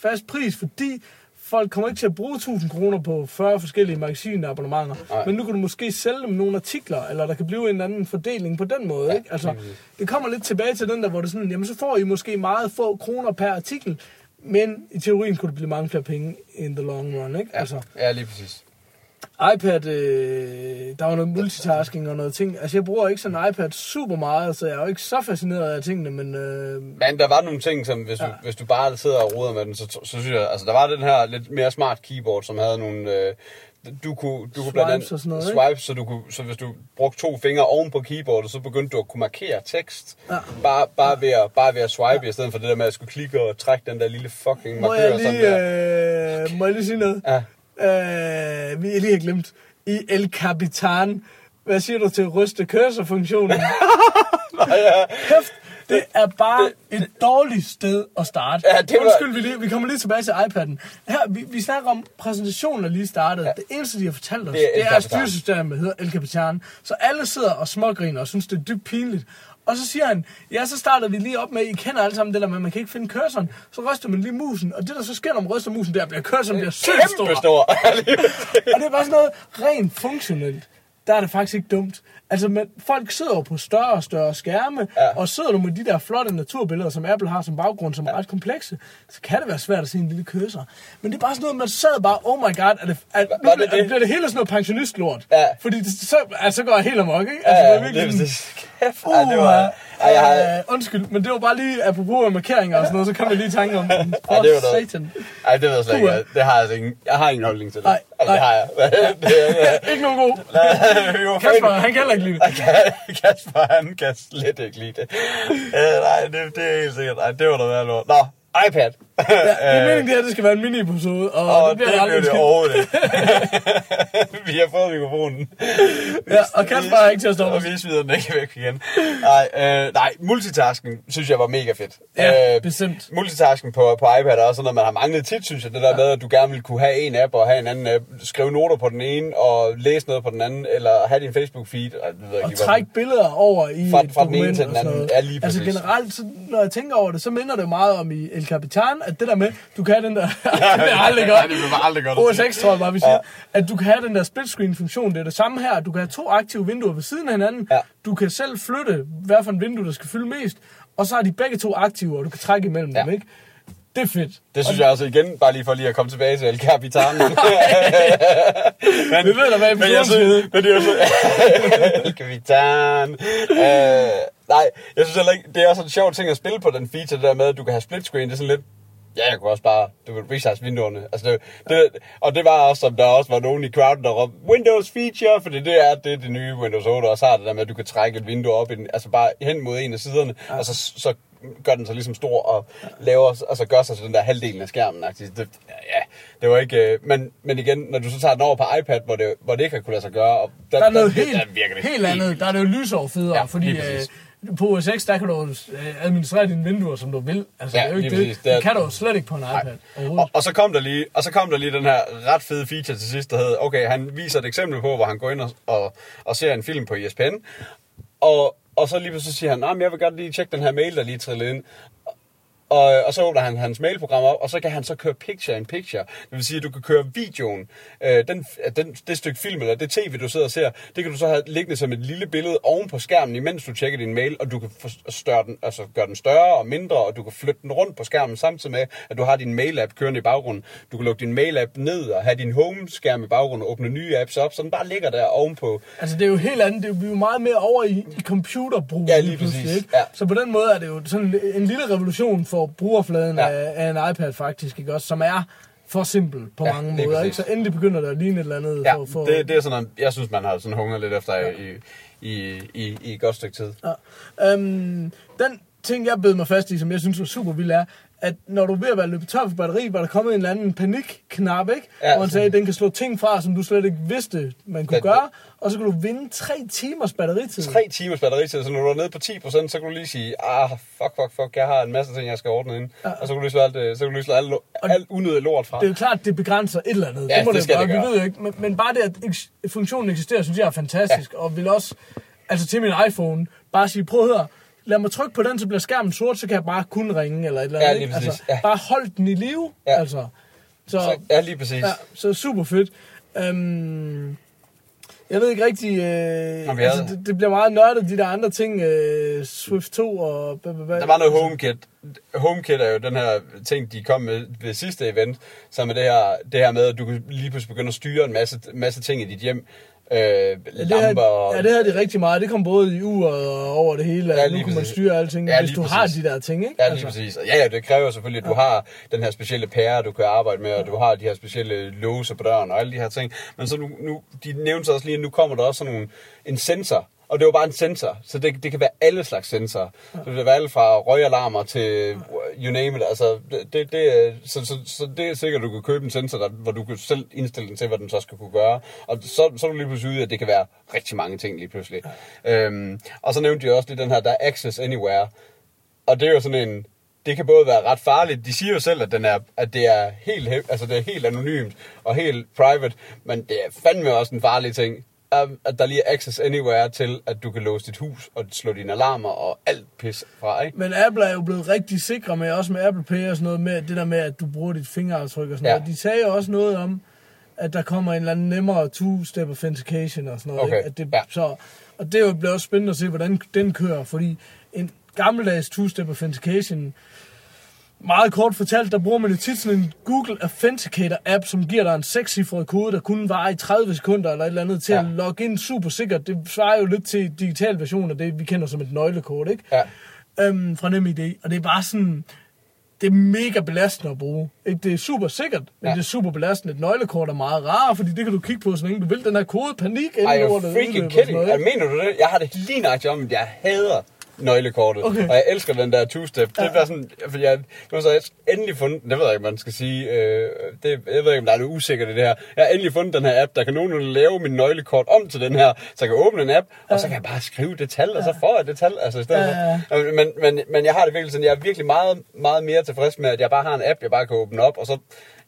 fast pris, fordi folk kommer ikke til at bruge 1000 kroner på 40 forskellige magasinabonnementer, men nu kan du måske sælge dem nogle artikler, eller der kan blive en eller anden fordeling på den måde, ikke? Altså, det kommer lidt tilbage til den der, hvor det sådan, jamen så får I måske meget få kroner per artikel, men i teorien kunne det blive mange flere penge in the long run, ikke? Ja, Altså, ja lige præcis. iPad, øh, der var noget multitasking og noget ting. Altså, jeg bruger ikke sådan en iPad super meget, så jeg er jo ikke så fascineret af tingene, men... Øh, Men der var nogle ting, som hvis, ja. du, hvis du bare sidder og roder med den, så, så synes jeg, altså der var den her lidt mere smart keyboard, som havde nogle, øh, du kunne, du kunne blandt andet sådan noget, ikke? swipe, så, du kunne, så hvis du brugte to fingre oven på keyboardet, så begyndte du at kunne markere tekst, Ja. bare, bare, ved at, bare ved at swipe, ja. i stedet for det der med at skulle klikke og trække den der lille fucking må, markør. jeg sådan lige, der. øh, må jeg lige sige noget? Ja. Øh, vi lige har glemt. I El Capitan, hvad siger du til ryste cursor-funktionen? ja. Kæft, Det er bare et dårligt sted at starte. Ja, det var- Undskyld, vi, lige, vi kommer lige tilbage til iPad'en. Her, vi, vi snakker om præsentationen, der lige startede. Ja. Det eneste, de har fortalt os, Det er det er, at styresystemet hedder El Capitan. Så alle sidder og smågriner og synes, det er dybt pinligt. Og så siger han, ja, så starter vi lige op med, I kender alle sammen det der med, man kan ikke finde cursoren. Så ryster man lige musen, og det der så sker, når man ryster musen, der bliver cursoren bliver sygt stor. Stor. Og det er bare sådan noget rent funktionelt. Der er det faktisk ikke dumt. Altså, men folk sidder jo på større og større skærme, Ja. ja. og sidder du med de der flotte naturbilleder, som Apple har som baggrund, som er ret komplekse, så kan det være svært at se en lille køser. Men det er bare sådan noget, man sad bare, oh my god, er det, er, nu det det? bliver det hele sådan noget pensionistlort. Ja. Fordi det, så, altså, så går jeg helt amok, ikke? Ja, Altså, ja, det det, virkelig det, sådan, kæft. Ej, det var... Ej, jeg har, øh, undskyld, men det var bare lige, apropos af markeringer og sådan noget, så kom jeg lige i tanke om den. Ej, det var For noget. satan. ej, det ved jeg slet ikke. Det har jeg altså ingen... Jeg har ingen holdning til det. Nej, Ej, det nej. har jeg. det, er- Ikke nogen god. jo, Kasper, han kan heller ikke lide det. Kasper, han kan slet ikke lide det. Uh, nej, det, det er helt sikkert. Nej, det var noget værd lort. Nå, iPad. Ja, det er meningen, det her det skal være en mini-episode, og, Og det bliver det aldrig det overhovedet vi har fået mikrofonen. Ja, og Kasper er ikke til at stoppe Og vi smider den ikke væk igen. Nej, øh, nej, multitasking synes jeg var mega fedt. Ja, bestemt. Multitasking på, på iPad er også sådan noget, man har manglet tit, synes jeg. Det der med, at du gerne vil kunne have en app og have en anden app. Skrive noter på den ene og læse noget på den anden. Eller have din Facebook-feed. Det ved Og trække billeder over i Fra- et fra den ene til den og anden. Ja, lige Altså præcis. generelt, så, når jeg tænker over det, så minder det meget om i El Capitan, at det der med, du kan have den der... det er aldrig godt. Nej, det bliver aldrig godt OS. X tror jeg bare, vi siger. At du kan have den der split screen funktion. Det er det samme her. Du kan have to aktive vinduer ved siden af hinanden. Ja. Du kan selv flytte, hvad for en vindue, der skal fylde mest. Og så har de begge to aktive, og du kan trække imellem Ja. dem, ikke? Det er fedt. Det synes jeg altså igen, bare lige for lige at komme tilbage til El Capitan. men, Vi ved da, hvad men jeg synes, men det er så... El Capitan. Øh, nej, jeg synes heller ikke, det er også en sjov ting at spille på den feature, det der med, at du kan have split screen. Det er sådan lidt, ja, jeg kunne også bare, du kan resize vinduerne. Altså, det, det, og det var også, som der også var nogen i crowden, der råbte, Windows feature, fordi det er det, det nye Windows 8 også har, det der med, at du kan trække et vindue op, i den, altså bare hen mod en af siderne, og så, så gør den sig ligesom stor og laver, altså gør sig til den der halvdelen af skærmen. -agtigt. Det, ja, det var ikke, øh, men, men igen, når du så tager den over på iPad, hvor det, hvor det ikke har kunne lade sig gøre, og Der er noget der, helt, der virker det helt andet. Der er det jo lysår federe, Ja, ja, fordi øh. På OS X, der kan du øh, administrere dine vinduer, som du vil. Altså, Ja, det er jo ikke det. Det, er- kan du jo slet ikke på en iPad. Og, og, så kom der lige, og så kom der lige den her ret fede feature til sidst, der hedder, okay, han viser et eksempel på, hvor han går ind og, og, og ser en film på ESPN, og, og så lige pludselig siger han, nah, jeg vil godt lige tjekke den her mail, der lige trillede ind. Og, og så åbner han hans mailprogram op, og så kan han så køre picture in picture. Det vil sige, at du kan køre videoen, øh, den, den, det stykke film, eller det tv, du sidder og ser, det kan du så have liggende som et lille billede oven på skærmen, imens du tjekker din mail, og du kan større den, altså gøre den større og mindre, og du kan flytte den rundt på skærmen, samtidig med, at du har din mail-app kørende i baggrunden. Du kan lukke din mail-app ned og have din home-skærm i baggrunden og åbne nye apps op, så den bare ligger der ovenpå. Altså, det er jo helt andet. Det er jo, meget mere over i, i computerbrug. Ja, lige præcis. Ikke? Ja. Så på den måde er det jo sådan en lille revolution for brugerfladen Ja. af, af en iPad faktisk, ikke? Også, som er for simpel på Ja, mange måder. Ikke? Så endelig begynder der at ligne et eller andet. Ja, for, for, det, det er sådan jeg synes, man har sådan hungret lidt efter ja. i, i, i, i et godt stykke tid. Ja. Øhm, den ting, jeg bed mig fast i, som jeg synes var super vild, er, at når du er ved at være løbet tør for batteri, var der kommet en eller anden panikknap, ikke? Ja, Hvor sådan- sagde, at den kan slå ting fra, som du slet ikke vidste, man kunne gøre, og så kan du vinde tre timers batteritid. Tre timers batteritid, så når du er nede på 10%, så kan du lige sige, ah, fuck, fuck, fuck, jeg har en masse ting, jeg skal ordne ind. Ja. Og så kan du lige slå alt, det- så kan du lige slå alt, alt unødigt lort fra. Det er jo klart, det begrænser et eller andet. Ja, det må det det, skal gøre. det gøre. Vi ved ikke, men, men bare det, at funktionen eksisterer, synes jeg er fantastisk. Ja. Og vil også, altså til min iPhone, bare sige, prøv at høre, lad mig trykke på den, så bliver skærmen sort, så kan jeg bare kun ringe, eller et eller andet. Ja, lige præcis. Altså, Ja. Bare hold den i live, Ja. altså. Så, Så, ja, lige præcis. ja, så super fedt. Øhm, jeg ved ikke rigtig, øh, altså, det, det bliver meget nørdet, de der andre ting, øh, Swift 2 og... Der var noget HomeKit. HomeKit er jo den her ting, de kom med ved sidste event, som er det her, det her med, at du kan lige pludselig begynde at styre en masse, masse ting i dit hjem. Øh, Ja, det, lamper og... her, ja, det her er rigtig meget. Det kom både i uret og over det hele. Ja, Ja, nu kan man præcis. styre alting, Ja, ja, hvis du præcis. har de der ting, ikke? Ja, lige præcis. Og ja, ja, det kræver selvfølgelig, at du har den her specielle pære, du kan arbejde med, og du har de her specielle låse på døren og alle de her ting. Men så nu, nu de nævnte så også lige, at nu kommer der også sådan nogle, en sensor, og det var bare en sensor, så det, det kan være alle slags sensorer. Så det kan være alt fra røgalarmer til you name it. Altså, det, det, så, så, så det er sikkert, at du kan købe en sensor, der, hvor du kan selv indstille den til, hvad den så skal kunne gøre. Og så, så er du lige pludselig ude, at det kan være rigtig mange ting lige pludselig. Øhm, og så nævnte jeg også lige den her, der er Access Anywhere. og det er jo sådan en, det kan både være ret farligt. De siger jo selv, at, den er, at det, er helt, he- altså det er helt anonymt og helt private, men det er fandme også en farlig ting, at at der lige er access anywhere til, at du kan låse dit hus og slå dine alarmer og alt pis fra, ikke? Men Apple er jo blevet rigtig sikre med, også med Apple Pay og sådan noget, med det der med, at du bruger dit fingeraftryk og sådan Ja. noget. De sagde jo også noget om, at der kommer en eller anden nemmere two-step authentication og sådan noget. Okay, Ikke? At det, ja. så, og det er blevet også spændende at se, hvordan den kører, fordi en gammeldags two-step authentication, meget kort fortalt, der bruger man jo tit sådan en Google Authenticator-app, som giver dig en sekscifret kode, der kun varer i 30 sekunder eller et eller andet, til Ja. at logge ind super sikkert. Det svarer jo lidt til digital version af det, vi kender som et nøglekort, ikke? Ja. øhm, fra NemID. Og det er bare sådan, det er mega belastende at bruge. Ikke? Det er super sikkert, men Ja. det er super belastende. Et nøglekort er meget rarere, fordi det kan du kigge på, så længe du vil. Den her kode, panik, Ej, inden you're lortet freaking kidding. noget, mener du det? Jeg har det lige nøjagtigt om, at jeg hader nøglekortet. Okay. Og jeg elsker den der two-step. Det er sådan, fordi jeg, nu har jeg endelig fundet, det ved jeg ikke, man skal sige, øh, det, jeg ved ikke, om der er noget usikkert i det her. Jeg har endelig fundet den her app, der kan nogenlunde lave min nøglekort om til den her, så jeg kan åbne en app, og så kan jeg bare skrive det tal, og så får jeg det tal, altså i stedet Ja, for. Men, men, men jeg har det virkelig sådan, jeg er virkelig meget, meget mere tilfreds med, at jeg bare har en app, jeg bare kan åbne op, og så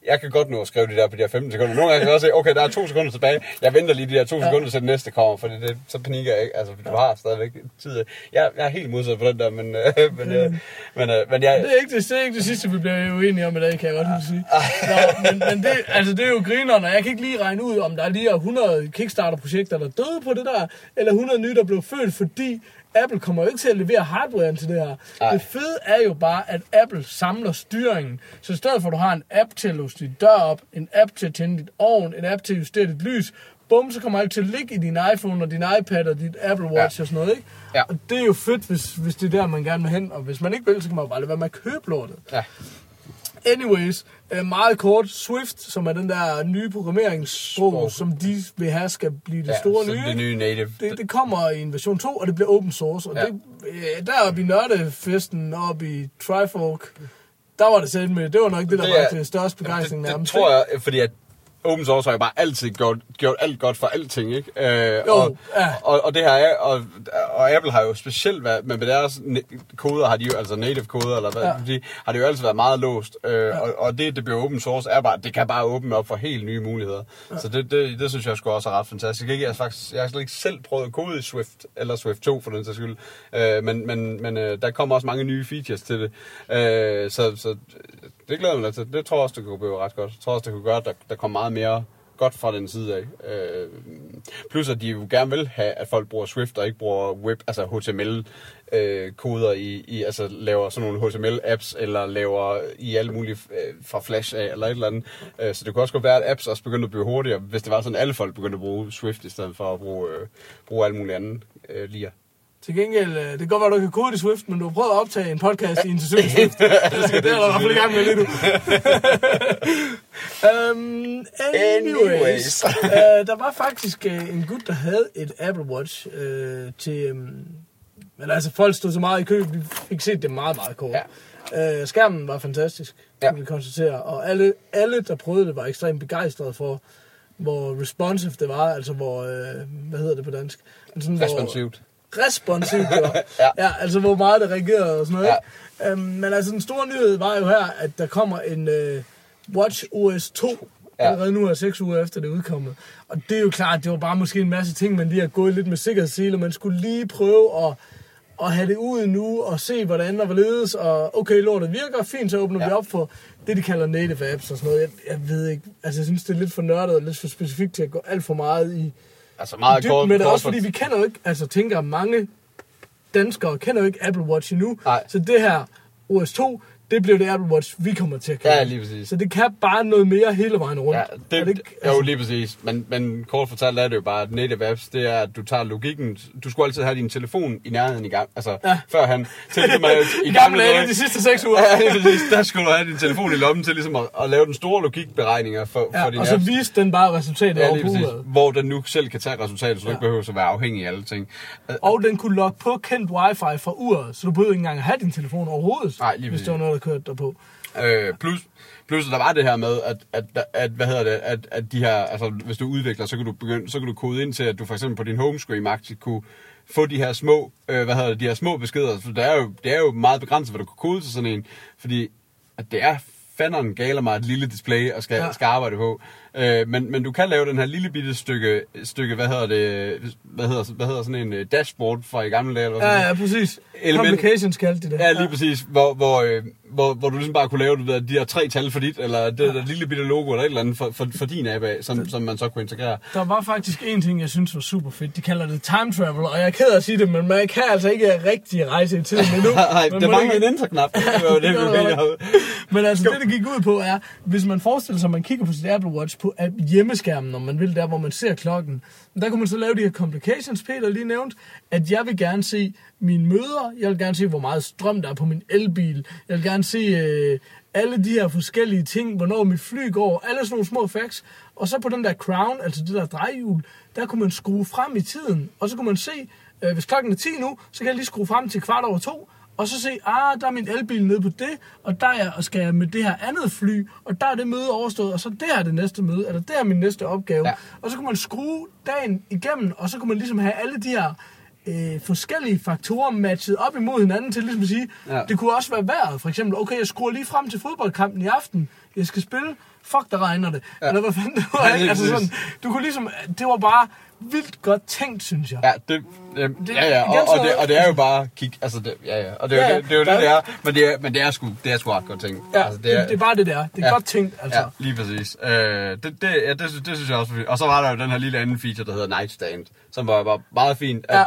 jeg kan godt nå at skrive det der på de her 15 sekunder. Nogle gange kan jeg også se, okay, der er to sekunder tilbage. Jeg venter lige de der to ja. sekunder, til det næste kommer, for det, så panikker jeg ikke. Altså, du har stadigvæk tid. Jeg, jeg er helt modsat på den der, men, øh, men, øh, men, øh, men jeg... Det er, ikke det, det er ikke det sidste, vi bliver uenige om i dag, kan jeg godt lige sige. Nå, men, men det, altså, det er jo grinerne, og jeg kan ikke lige regne ud, om der er lige er 100 Kickstarter-projekter, der er døde på det der, eller 100 nye, der blev født, fordi Apple kommer jo ikke til at levere hardwaren til det her. Nej. Det fede er jo bare, at Apple samler styringen. Så i stedet for, at du har en app til at låse din dør op, en app til at tænde dit ovn, en app til at justere dit lys, bum, så kommer alt til at ligge i din iPhone og din iPad og dit Apple Watch Ja. og sådan noget, ikke? Ja. Og det er jo fedt, hvis, hvis det er der, man gerne vil hen. Og hvis man ikke vil, så kan man jo bare lade være med at købe lortet. Ja. Anyways, øh, meget kort, Swift, som er den der nye programmeringssprog, Sprog. som de vil have, skal blive det ja, store nye. det nye native. Det, det kommer i en version 2, og det bliver open source. Og Ja. det, øh, deroppe i nørdefesten, oppe i Trifork, der var det selv med. Det var nok det, der Det var er- til størst begejstring det, det nærmest. tror jeg, fordi at open source har jo bare altid gjort, gjort alt godt for alting, ikke? Øh, Jo, og, ja. og, og, det her er, og, og Apple har jo specielt været, men med deres koder har de jo, altså native koder, eller hvad ja. de, har det jo altid været meget låst. Øh, ja. og, og det, det bliver open source, er bare, det kan bare åbne op for helt nye muligheder. Ja. Så det, det, det, synes jeg sgu også er ret fantastisk. Ikke? Jeg, har faktisk, jeg har slet ikke selv prøvet at kode i Swift, eller Swift 2 for den sags skyld. Øh, men men, men øh, der kommer også mange nye features til det. Øh, så, så det glæder jeg mig til. Det tror jeg også, det kunne blive ret godt. Jeg tror også, det kunne gøre, at der, der kommer meget mere godt fra den side af. Øh, plus at de jo gerne vil have, at folk bruger Swift og ikke bruger web, altså HTML øh, koder i, i, altså laver sådan nogle HTML-apps, eller laver i alt muligt øh, fra Flash af, eller et eller andet. Øh, så det kunne også godt være, at apps også begyndte at blive hurtigere, hvis det var sådan, at alle folk begyndte at bruge Swift, i stedet for at bruge, øh, bruge alt muligt andet øh, lige. Til gengæld, øh, det kan godt være, du kan kode i Swift, men du har prøvet at optage en podcast i en til Swift. det er der i hvert fald i gang med lige nu. um, anyways, uh, der var faktisk uh, en gut, der havde et Apple Watch uh, til... Um, men altså, folk stod så meget i kø, vi fik set det meget, meget kort. Ja. Uh, skærmen var fantastisk, Ja. kan vi konstatere. Og alle, alle, der prøvede det, var ekstremt begejstrede for, hvor responsive det var. Altså, hvor... Uh, hvad hedder det på dansk? Men sådan, Responsivt. Responsivt. Ja. ja. altså hvor meget det reagerede og sådan noget. Ja. Øhm, men altså den store nyhed var jo her, at der kommer en øh, Watch OS 2, Ja. allerede nu er seks uger efter det udkommet. Og det er jo klart, det var bare måske en masse ting, man lige har gået lidt med sikkerhedssele. Man skulle lige prøve at, at have det ud nu og se, hvordan og hvorledes. Og okay, lortet virker, fint, så åbner. Ja. vi op for det, de kalder native apps og sådan noget. Jeg, jeg ved ikke, altså jeg synes, det er lidt for nørdet og lidt for specifikt til at gå alt for meget i, Altså meget dybt kort, med det, kort også for- fordi vi kender jo ikke, altså tænker mange danskere kender jo ikke Apple Watch endnu. Nej. Så det her OS 2, det bliver det Apple Watch, vi kommer til at kende. Ja, lige præcis. Så det kan bare noget mere hele vejen rundt. Ja, Er det, ikke, det jo lige præcis. Men, men kort fortalt er det jo bare, at native apps, det er, at du tager logikken. Du skulle altid have din telefon i nærheden i gang. Altså, Ja. før han... Til, man, i I gamle dage, de sidste seks uger. Ja, lige præcis. Der skulle du have din telefon i lommen til ligesom at, at lave den store logikberegninger for, Ja, for din og så viste den bare resultatet Ja, lige præcis. Hvor den nu selv kan tage resultatet, så du Ja. ikke behøver at være afhængig af alle ting. Og den kunne logge på kendt wifi fra uret, så du behøvede ikke engang at have din telefon overhovedet, Nej, lige hvis det var noget, der kørte derpå. Øh, plus, plus der var det her med, at, at, at, hvad hedder det, at, at de her, altså hvis du udvikler, så kan du begynde, så kan du kode ind til, at du for eksempel på din homescreen magtigt kunne få de her små, øh, hvad hedder det, de her små beskeder. For det er jo, det er jo meget begrænset, hvad du kan kode til sådan en. Fordi at det er fanderen galer mig et lille display og skal, ja. skal arbejde på. Øh, men, men du kan lave den her lille bitte stykke, stykke hvad hedder det, hvad hedder, hvad hedder sådan en øh, dashboard fra i gamle dage? Eller hvad Ja, sådan ja, præcis. Element- Complications kaldte de det. Ja, lige præcis. Hvor, hvor, øh, hvor, hvor du ligesom bare kunne lave du ved, de her tre tal for dit, eller det der lille bitte logo, eller et eller andet for, for, for din app af, som, som man så kunne integrere. Der var faktisk en ting, jeg synes var super fedt. De kalder det time travel, og jeg er ked af at sige det, men man kan altså ikke rigtig rejse i tiden endnu. Nej, der mangler ikke- en enter-knap. Det var det, Det vi der. Men altså, det, det gik ud på, er, hvis man forestiller sig, at man kigger på sit Apple Watch på hjemmeskærmen, når man vil, der hvor man ser klokken, Men der kunne man så lave de her complications, Peter lige nævnt, at jeg vil gerne se mine møder, jeg vil gerne se, hvor meget strøm der er på min elbil, jeg vil gerne se øh, alle de her forskellige ting, hvornår mit fly går, alle sådan nogle små facts, og så på den der crown, altså det der drejehjul, der kunne man skrue frem i tiden, og så kunne man se, øh, hvis klokken er 10 nu, så kan jeg lige skrue frem til kvart over to, og så se, ah, der er min elbil nede på det, og der er jeg, og skal jeg med det her andet fly, og der er det møde overstået, og så der er det næste møde, eller der er min næste opgave. Ja. Og så kunne man skrue dagen igennem, og så kunne man ligesom have alle de her øh, forskellige faktorer matchet op imod hinanden til ligesom at sige, Ja. ja. det kunne også være vejret, for eksempel, okay, jeg skruer lige frem til fodboldkampen i aften, jeg skal spille, fuck, der regner det. Ja. Eller hvad fanden det var, Ja, ikke? Altså sådan, du kunne ligesom, det var bare vildt godt tænkt, synes jeg. Ja, det, øh, ja, ja, og, og, det, og det er jo bare kig, altså det, ja, ja, og det er jo Ja, det, det, er jo det, det er, men det er, men det er sgu, det er sgu ret godt ting. Ja, altså, det, er, det er bare det der. Det er Ja. godt tænkt, altså. Ja, lige præcis. Øh, det, det, ja, det, synes- det synes jeg også var fint. Og så var der jo den her lille anden feature, der hedder Nightstand, som var, var meget fint, at, Ja.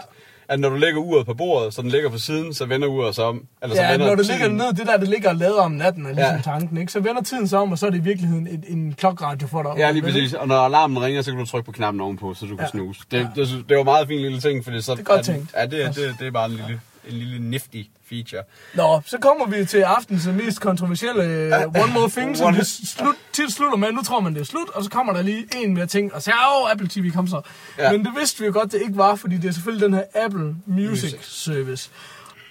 At når du lægger uret på bordet, så den ligger på siden, så vender uret sig om. Eller så Ja, vender når det tiden- ligger ned, det der, det ligger og lader om natten, er ligesom Ja. ja. tanken, ikke? Så vender tiden sig om, og så er det i virkeligheden en, en klokradio for dig. Ja, lige præcis. Og når alarmen ringer, så kan du trykke på knappen ovenpå, så du kan Ja. snuse. Det, det, synes- det var meget fin lille ting, fordi så... Det er godt at- tænkt. Ja, det, er- det, det er bare en lille, en lille nifty feature. Nå, så kommer vi til aftens mest kontroversielle uh, One More Thing, som vi slut, tit slutter med. Nu tror man, det er slut, og så kommer der lige en mere ting, og så åh, Apple TV, kom så. Ja. Ja. Men det vidste vi jo godt, det ikke var, fordi det er selvfølgelig den her Apple Music, Music. Service.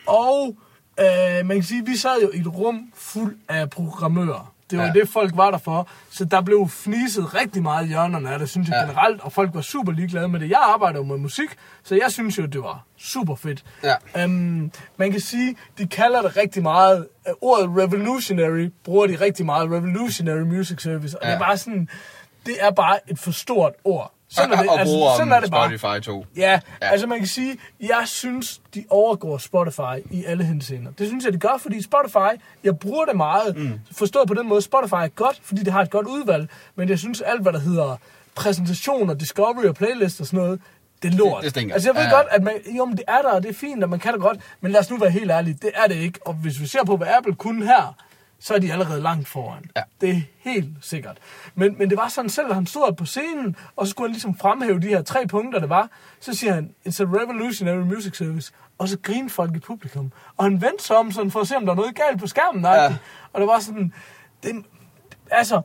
Og øh, man kan sige, vi sad jo i et rum fuld af programmører. Det var Ja. det, folk var der for. Så der blev fniset rigtig meget i hjørnerne af det, synes jeg Ja. generelt. Og folk var super ligeglade med det. Jeg arbejder jo med musik, så jeg synes jo, det var super fedt. Ja. Um, man kan sige, de kalder det rigtig meget, uh, ordet revolutionary, bruger de rigtig meget, revolutionary music service, og ja. det er bare sådan, det er bare et for stort ord. Sådan er det, og altså, sådan er det bare. Spotify 2. Ja, Ja. altså man kan sige, jeg synes, de overgår Spotify i alle henseender. Det synes jeg, de gør, fordi Spotify, jeg bruger det meget. Mm. Forstået på den måde, Spotify er godt, fordi det har et godt udvalg, men jeg synes, alt hvad der hedder præsentationer, discovery og playlist og sådan noget, det er lort. Det- det. Altså jeg ved ja. godt, at man, jo, men det er der, og det er fint, og man kan det godt, men lad os nu være helt ærlige, det er det ikke. Og hvis vi ser på, hvad Apple kunne her, så er de allerede langt foran. Ja. Det er helt sikkert. Men, men det var sådan selv, at han stod på scenen, og så skulle han ligesom fremhæve de her tre punkter, det var. Så siger han, it's a revolutionary music service. Og så grinede folk i publikum. Og han vendte sig om sådan for at se, om der er noget galt på skærmen. Ja. Og der var sådan, det, altså,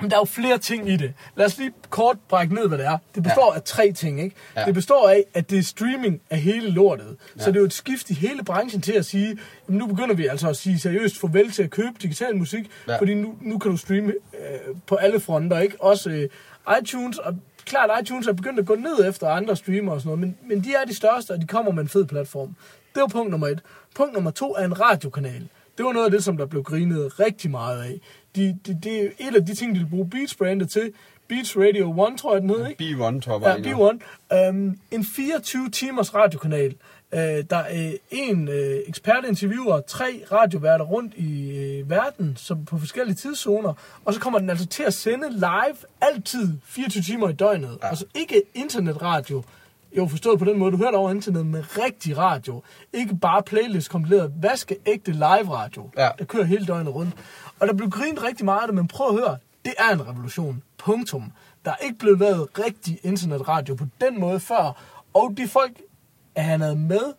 men der er jo flere ting i det. Lad os lige kort brække ned, hvad det er. Det består ja. af tre ting, ikke? Ja. Det består af, at det er streaming af hele lortet. Ja. Så det er jo et skift i hele branchen til at sige, jamen nu begynder vi altså at sige seriøst farvel til at købe digital musik, Ja. fordi nu, nu kan du streame øh, på alle fronter, ikke? Også øh, iTunes, og klart iTunes er begyndt at gå ned efter andre streamer og sådan noget, men, men de er de største, og de kommer med en fed platform. Det var punkt nummer et. Punkt nummer to er en radiokanal. Det var noget af det, som der blev grinet rigtig meget af. De, de, det er et af de ting, de vil bruge Beats-brandet til. Beats Radio 1, tror jeg, den hed, ikke? B1 topper Ja, B1. Um, en 24-timers radiokanal. Uh, der er en uh, ekspertinterviewer, tre radioværter rundt i uh, verden, som på forskellige tidszoner, og så kommer den altså til at sende live altid 24 timer i døgnet. Ja. Altså ikke internetradio, jo forstået på den måde, du hørte over internet med rigtig radio. Ikke bare playlist kompileret, vaskeægte live radio, Ja. der kører hele døgnet rundt. Og der blev grint rigtig meget af det, men prøv at høre, det er en revolution. Punktum. Der er ikke blevet lavet rigtig internetradio på den måde før. Og de folk, han havde med,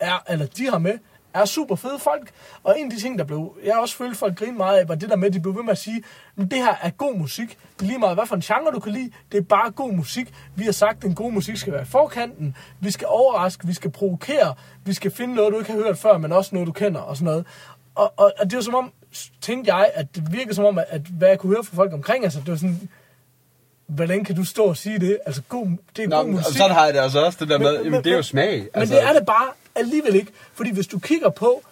er, eller de har med, er super fede folk. Og en af de ting, der blev, jeg også følt folk grine meget af, var det der med, at de blev ved med at sige, at det her er god musik. Det er lige meget, hvad for en genre du kan lide. Det er bare god musik. Vi har sagt, at den gode musik skal være i forkanten. Vi skal overraske, vi skal provokere. Vi skal finde noget, du ikke har hørt før, men også noget, du kender og sådan noget. Og, og, og det var som om, tænkte jeg, at det virkede som om, at, at hvad jeg kunne høre fra folk omkring, altså det var sådan, hvordan kan du stå og sige det? Altså, god, det er Nå, god musik. sådan har jeg det altså også, det der med, Men- jamen, men- det er jo smag. Men altså, det er det bare alligevel ikke. Fordi hvis du kigger på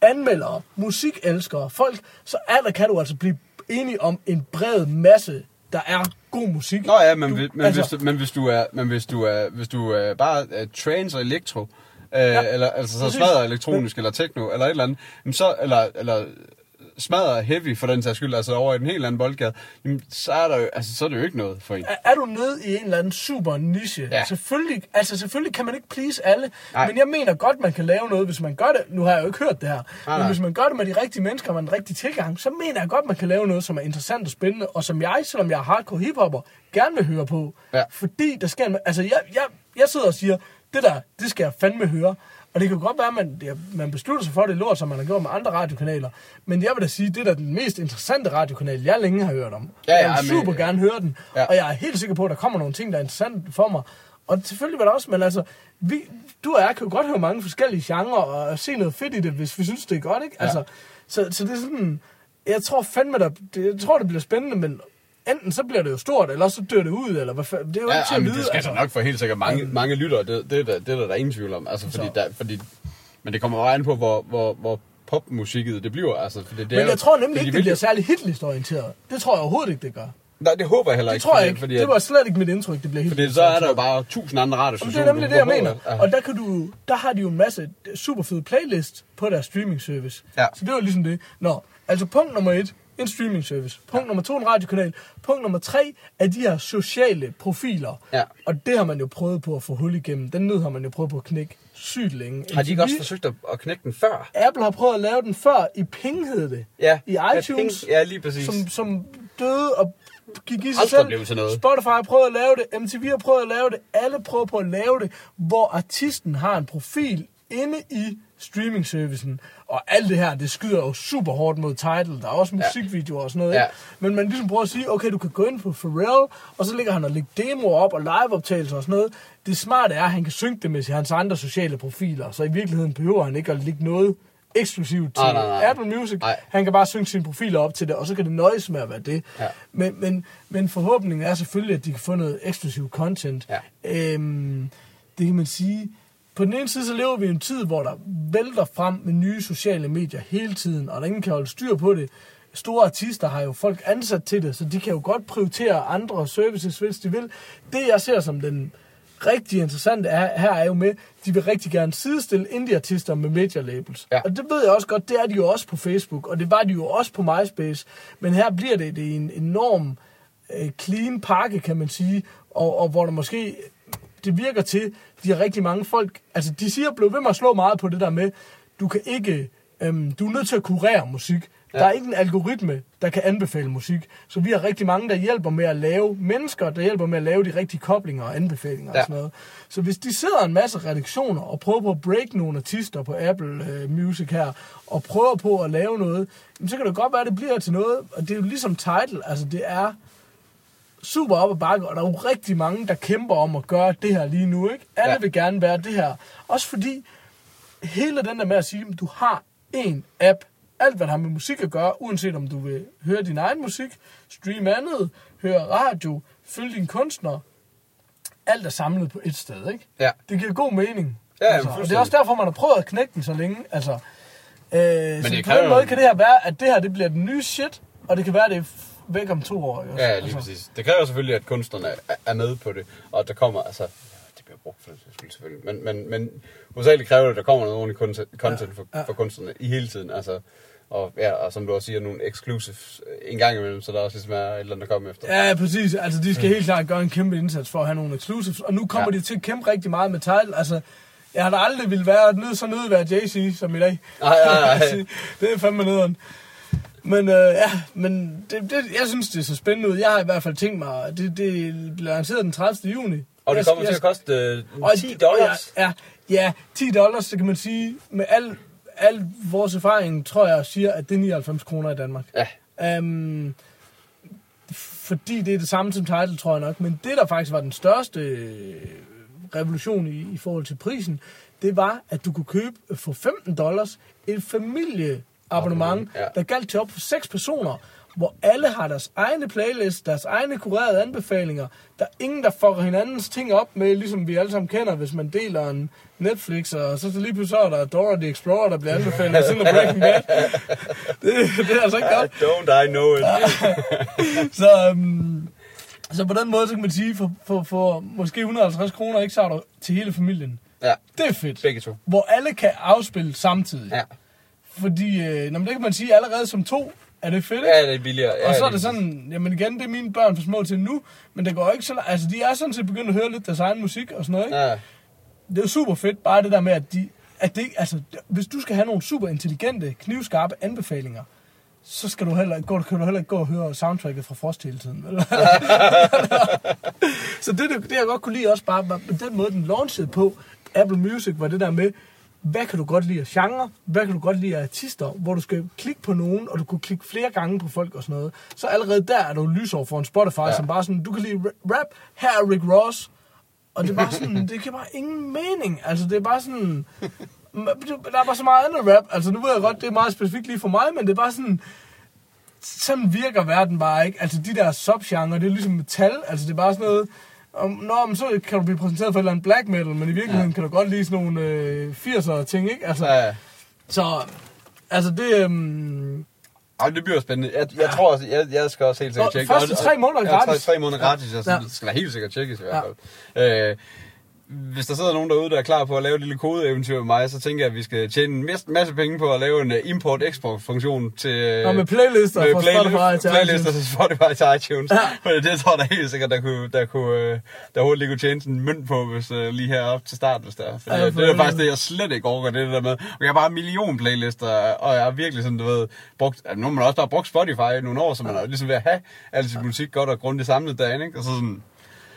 anmeldere, musikelskere, folk, så er der, kan du altså blive enig om en bred masse, der er god musik. Nå ja, men, du, men, altså, hvis, du, men hvis du er, men hvis du er, hvis du er bare er trance og elektro, øh, ja, eller altså så smadrer elektronisk eller techno eller et eller andet, så eller eller smadrer heavy for den sags skyld, altså over i en helt anden boldgade, jamen, så er der jo, altså så er det jo ikke noget for en. er, er du nede i en eller anden super niche? Ja. Selvfølgelig, altså selvfølgelig kan man ikke please alle, Nej. men jeg mener godt, man kan lave noget, hvis man gør det. Nu har jeg jo ikke hørt det her, Nej, men nej. hvis man gør det med de rigtige mennesker og med den rigtige tilgang, så mener jeg godt, man kan lave noget, som er interessant og spændende, og som jeg, selvom jeg er hardcore hiphopper, gerne vil høre på. Ja. Fordi der sker en, altså jeg, jeg, jeg sidder og siger, det der, det skal jeg fandme høre. Og det kan godt være, at man, det, man beslutter sig for det lort, som man har gjort med andre radiokanaler. Men jeg vil da sige, det er da den mest interessante radiokanal, jeg længe har hørt om. Ja, ja, jeg vil men- super gerne høre den. Ja. Ja. Og jeg er helt sikker på, at der kommer nogle ting, der er interessante for mig. Og selvfølgelig var der også, men altså, vi, du og jeg kan jo godt høre mange forskellige genrer og se noget fedt i det, hvis vi synes, det er godt, ikke? Ja. Altså, så, så det er sådan, jeg tror fandme, der, jeg tror, det bliver spændende, men enten så bliver det jo stort, eller så dør det ud, eller hvad fa- Det er jo Ja, ikke til at vide. det skal altså. nok for helt sikkert mange, mange lyttere, det, det, er der, det er der, der er ingen tvivl om. Altså, fordi Så. der, fordi, men det kommer jo an på, hvor, hvor, hvor popmusikket det bliver. Altså, fordi det men jo- jeg tror nemlig fordi ikke, de det bliver særlig hitlistorienteret. Det tror jeg overhovedet ikke, det gør. Nej, det håber jeg heller Det ikke. tror jeg fordi, ikke. Fordi, det var slet ikke mit indtryk, det bliver fordi hitlistorienteret. så er der jo bare tusind andre radiostationer. det er nemlig det, jeg mener. Ja. Og der, kan du, der har de jo en masse super fede playlist på deres streaming service. Ja. Så det var ligesom det. Nå, altså punkt nummer et, en streaming service. Punkt nummer to, en radiokanal. Punkt nummer tre er de her sociale profiler. Ja. Og det har man jo prøvet på at få hul igennem. Den nød har man jo prøvet på at knække sygt længe. Har de ikke også forsøgt at, at knække den før? Apple har prøvet at lave den før i Ping hed det. Ja. I Ja, iTunes. Ping- ja, lige præcis. Som, som døde og gik i sig selv. blev til noget. Spotify har prøvet at lave det. MTV har prøvet at lave det. Alle prøver på at lave det, hvor artisten har en profil inde i streaming-servicen. Og alt det her, det skyder jo super hårdt mod title. Der er også musikvideoer og sådan noget. Ja. Ikke? Men man ligesom prøver at sige, okay, du kan gå ind på Pharrell, og så ligger han og lægger demoer op og liveoptagelser og sådan noget. Det smarte er, at han kan synge det med hans andre sociale profiler. Så i virkeligheden behøver han ikke at lægge noget eksklusivt til Nej, nej, nej. Apple Music. Nej. Han kan bare synge sine profiler op til det, og så kan det nøjes med at være det. Ja. Men, men, men forhåbningen er selvfølgelig, at de kan få noget eksklusiv content. Ja. Øhm, det kan man sige. På den ene side, så lever vi i en tid, hvor der vælter frem med nye sociale medier hele tiden, og der ingen kan holde styr på det. Store artister har jo folk ansat til det, så de kan jo godt prioritere andre services, hvis de vil. Det, jeg ser som den rigtig interessante er, her er jo med, de vil rigtig gerne sidestille indie-artister med major labels. Ja. Og det ved jeg også godt, det er de jo også på Facebook, og det var de jo også på MySpace. Men her bliver det, det en enorm øh, clean pakke, kan man sige, og, og hvor der måske, det virker til, de har rigtig mange folk, altså de siger, blev ved med at slå meget på det der med, du kan ikke, øhm, du er nødt til at kurere musik. Ja. Der er ikke en algoritme, der kan anbefale musik. Så vi har rigtig mange, der hjælper med at lave mennesker, der hjælper med at lave de rigtige koblinger og anbefalinger ja. Og sådan noget. Så hvis de sidder en masse redaktioner og prøver på at break nogle artister på Apple øh, Music her, og prøver på at lave noget, så kan det godt være, at det bliver til noget. Og det er jo ligesom title, altså det er super op ad bakke, og der er jo rigtig mange, der kæmper om at gøre det her lige nu, ikke? Alle Ja. vil gerne være det her. Også fordi, hele den der med at sige, at du har en app, alt hvad der har med musik at gøre, uanset om du vil høre din egen musik, streame andet, høre radio, følge dine kunstnere, alt er samlet på et sted, ikke? Ja. Det giver god mening. Ja, altså, og det er også derfor, man har prøvet at knække den så længe. Altså, øh, så det på den måde kan det her være, at det her det bliver den nye shit, og det kan være, det er væk om to år. Ja, lige præcis. Det kræver selvfølgelig, at kunstnerne er- med på det, og at der kommer, altså, det bliver brugt for det selvfølgelig, men, men, men hovedsageligt kræver det, at der kommer noget ordentligt content, content for, Ja, ja. for kunstnerne i hele tiden, altså, og, ja, og som du også siger, nogle exclusives en gang imellem, så der også ligesom er et eller andet, der kommer efter. Ja, præcis. Altså, de skal helt klart gøre en kæmpe indsats for at have nogle exclusives. Og nu kommer Ja. de til at kæmpe rigtig meget med title. Altså, jeg har da aldrig ville være nødt så nødt være Jay-Z som i dag. Nej, nej, nej. det er fandme nederen. Men øh, ja, men det, det, jeg synes, det er så spændende ud. Jeg har i hvert fald tænkt mig, det, det bliver lanceret den 30. juni. Og det kommer jeg- til at koste øh, og- 10 dollars. Ja, ja, 10 dollars, det kan man sige, med al, al vores erfaring, tror jeg, siger, at det er 99 kroner i Danmark. Ja, Um, fordi det er det samme som title, tror jeg nok. Men det, der faktisk var den største øh, revolution i, i forhold til prisen, det var, at du kunne købe for 15 dollars et familieabonnement, Ja. der galt til op for seks personer. hvor alle har deres egne playlist, deres egne kurerede anbefalinger. Der er ingen, der fucker hinandens ting op med, ligesom vi alle sammen kender, hvis man deler en Netflix, og så, så lige pludselig så er der Dora the Explorer, der bliver anbefalet af af Breaking Bad. Det, det er altså ikke godt. Don't I know it. Så, um, så på den måde, så kan man sige, for, for, for måske 150 kroner, ikke, så til hele familien. ja, Det er fedt. begge to. Hvor alle kan afspille samtidig. Ja. Fordi, øh, nå, men det kan man sige, allerede som to er det fedt, ikke? Ja, det er billigere. Ja, og så er det sådan, jamen igen, det er mine børn for små til nu, men det går ikke så langt. Altså, de er sådan set begyndt at høre lidt deres egen musik og sådan noget, ikke? Ja. Det er jo super fedt, bare det der med, at de... At det, altså, hvis du skal have nogle super intelligente, knivskarpe anbefalinger, så skal du heller, går, kan du heller ikke gå og høre soundtracket fra Frost hele tiden. Vel? så det, det, det, jeg godt kunne lide også bare, var den måde, den launchede på, Apple Music, var det der med, hvad kan du godt lide af genre, hvad kan du godt lide af artister, hvor du skal klikke på nogen, og du kunne klikke flere gange på folk og sådan noget. Så allerede der er du lysår for en Spotify, ja. som bare sådan, du kan lide rap, her er Rick Ross, og det er bare sådan, det kan bare ingen mening. Altså, det er bare sådan... Der er bare så meget andet rap. Altså, nu ved jeg godt, det er meget specifikt lige for mig, men det er bare sådan... Sådan virker verden bare ikke. Altså, de der subgenre, det er ligesom metal. Altså, det er bare sådan noget... Om, nå, men så kan du blive præsenteret for et eller andet black metal, men i virkeligheden ja. kan du godt lide sådan nogle øh, 80'er ting, ikke? Altså, Ja, ja. så... Altså, det... Øhm, Ej, det bliver spændende. Jeg, jeg tror også, jeg, jeg skal også helt sikkert tjekke. første tre måneder ja, gratis. Tre, tre måneder gratis, og så Ja. skal være helt sikkert tjekkes i hvert fald. Øh, hvis der sidder nogen derude, der er klar på at lave et lille kodeeventyr med mig, så tænker jeg, at vi skal tjene en masse, penge på at lave en øh, import-export-funktion til... øh, og med playlister med play- Spotify til playlister til Spotify til iTunes. Ja. Det tror jeg da helt sikkert, der kunne, der kunne, øh, der hurtigt kunne tjene en mønt på, hvis lige heroppe til start, hvis der er. Ja, det er faktisk det, jeg slet ikke overgår, det der med. Og jeg har bare en million playlister, og jeg har virkelig sådan, du ved, brugt, altså, nu har man også bare brugt Spotify nogle år, så man er ligesom ved at have al sin musik godt og grundigt samlet derinde, ikke? Og så sådan,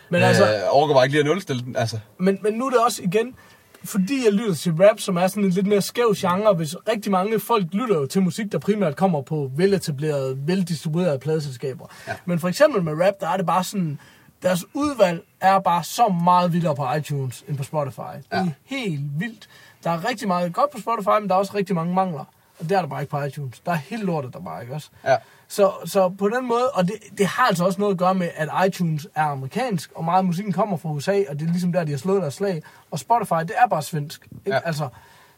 Men altså, øh, overgår bare ikke lige at nulstille den, altså. Men, men nu er det også igen, fordi jeg lytter til rap, som er sådan en lidt mere skæv genre, hvis rigtig mange folk lytter jo til musik, der primært kommer på veletablerede, veldistribuerede pladeselskaber. Ja. Men for eksempel med rap, der er det bare sådan, deres udvalg er bare så meget vildere på iTunes end på Spotify. Det er Ja. helt vildt. Der er rigtig meget godt på Spotify, men der er også rigtig mange mangler. Og det er der bare ikke på iTunes. Der er helt lortet der bare, ikke også? Ja. Så, så på den måde, og det, det har altså også noget at gøre med, at iTunes er amerikansk, og meget af musikken kommer fra USA, og det er ligesom der, de har slået deres slag. Og Spotify, det er bare svensk. Ikke? Ja. Altså,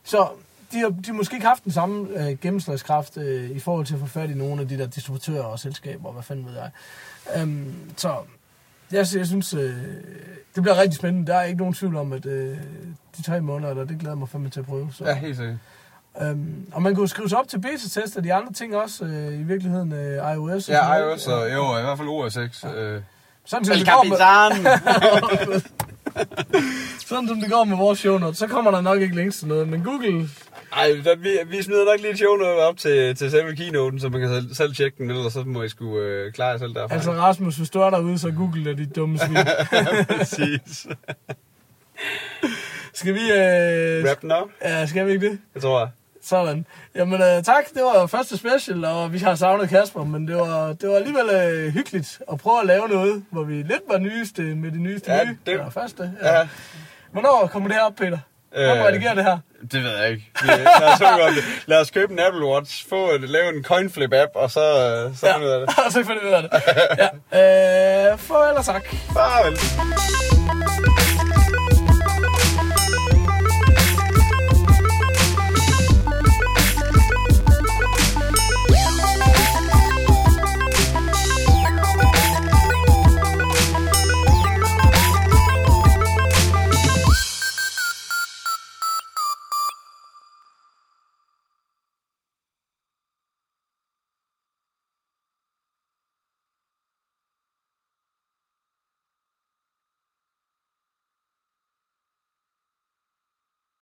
så de har, de har måske ikke haft den samme øh, gennemslagskraft øh, i forhold til at få fat i nogle af de der distributører og selskaber, hvad fanden ved jeg. Øhm, så jeg, jeg synes, øh, det bliver rigtig spændende. Der er ikke nogen tvivl om, at øh, de tre måneder, der, det glæder jeg mig fandme til at prøve. Så. Ja, helt sikkert. Øhm, og man kunne skrive sig op til beta-test og de andre ting også, øh, i virkeligheden øh, iOS. Ja, iOS og jo, i hvert fald OS 6. Ja. Øh. Sådan som, det går med, sådan som det går med vores show notes, så kommer der nok ikke links til noget. Men Google, Ej, der, vi, vi smider nok lige et show note op til, til selve keynoten, så man kan selv, selv tjekke den, ellers så må I skulle øh, klare jer selv derfra. altså Rasmus, hvis du er derude, så Google er dit dumme svin. præcis. Skal vi... Øh, Wrap den op, ja, skal vi ikke det? jeg tror jeg. Sådan. Jamen øh, tak, det var første special, og vi har savnet Kasper, men det var, det var alligevel øh, hyggeligt at prøve at lave noget, hvor vi lidt var nyeste med det nyeste Ja, nye. det- Eller første. Ja. Ja. Hvornår kommer det her op, Peter? Hvem Øh, redigerer det her? Det ved jeg ikke. Vi, lad, os om det. lad os købe en Apple Watch, få et, lave en coinflip app, og så, øh, så finder vi ud af det. og så finder vi ud af det. Ja. Øh, farvel og tak. Farvel.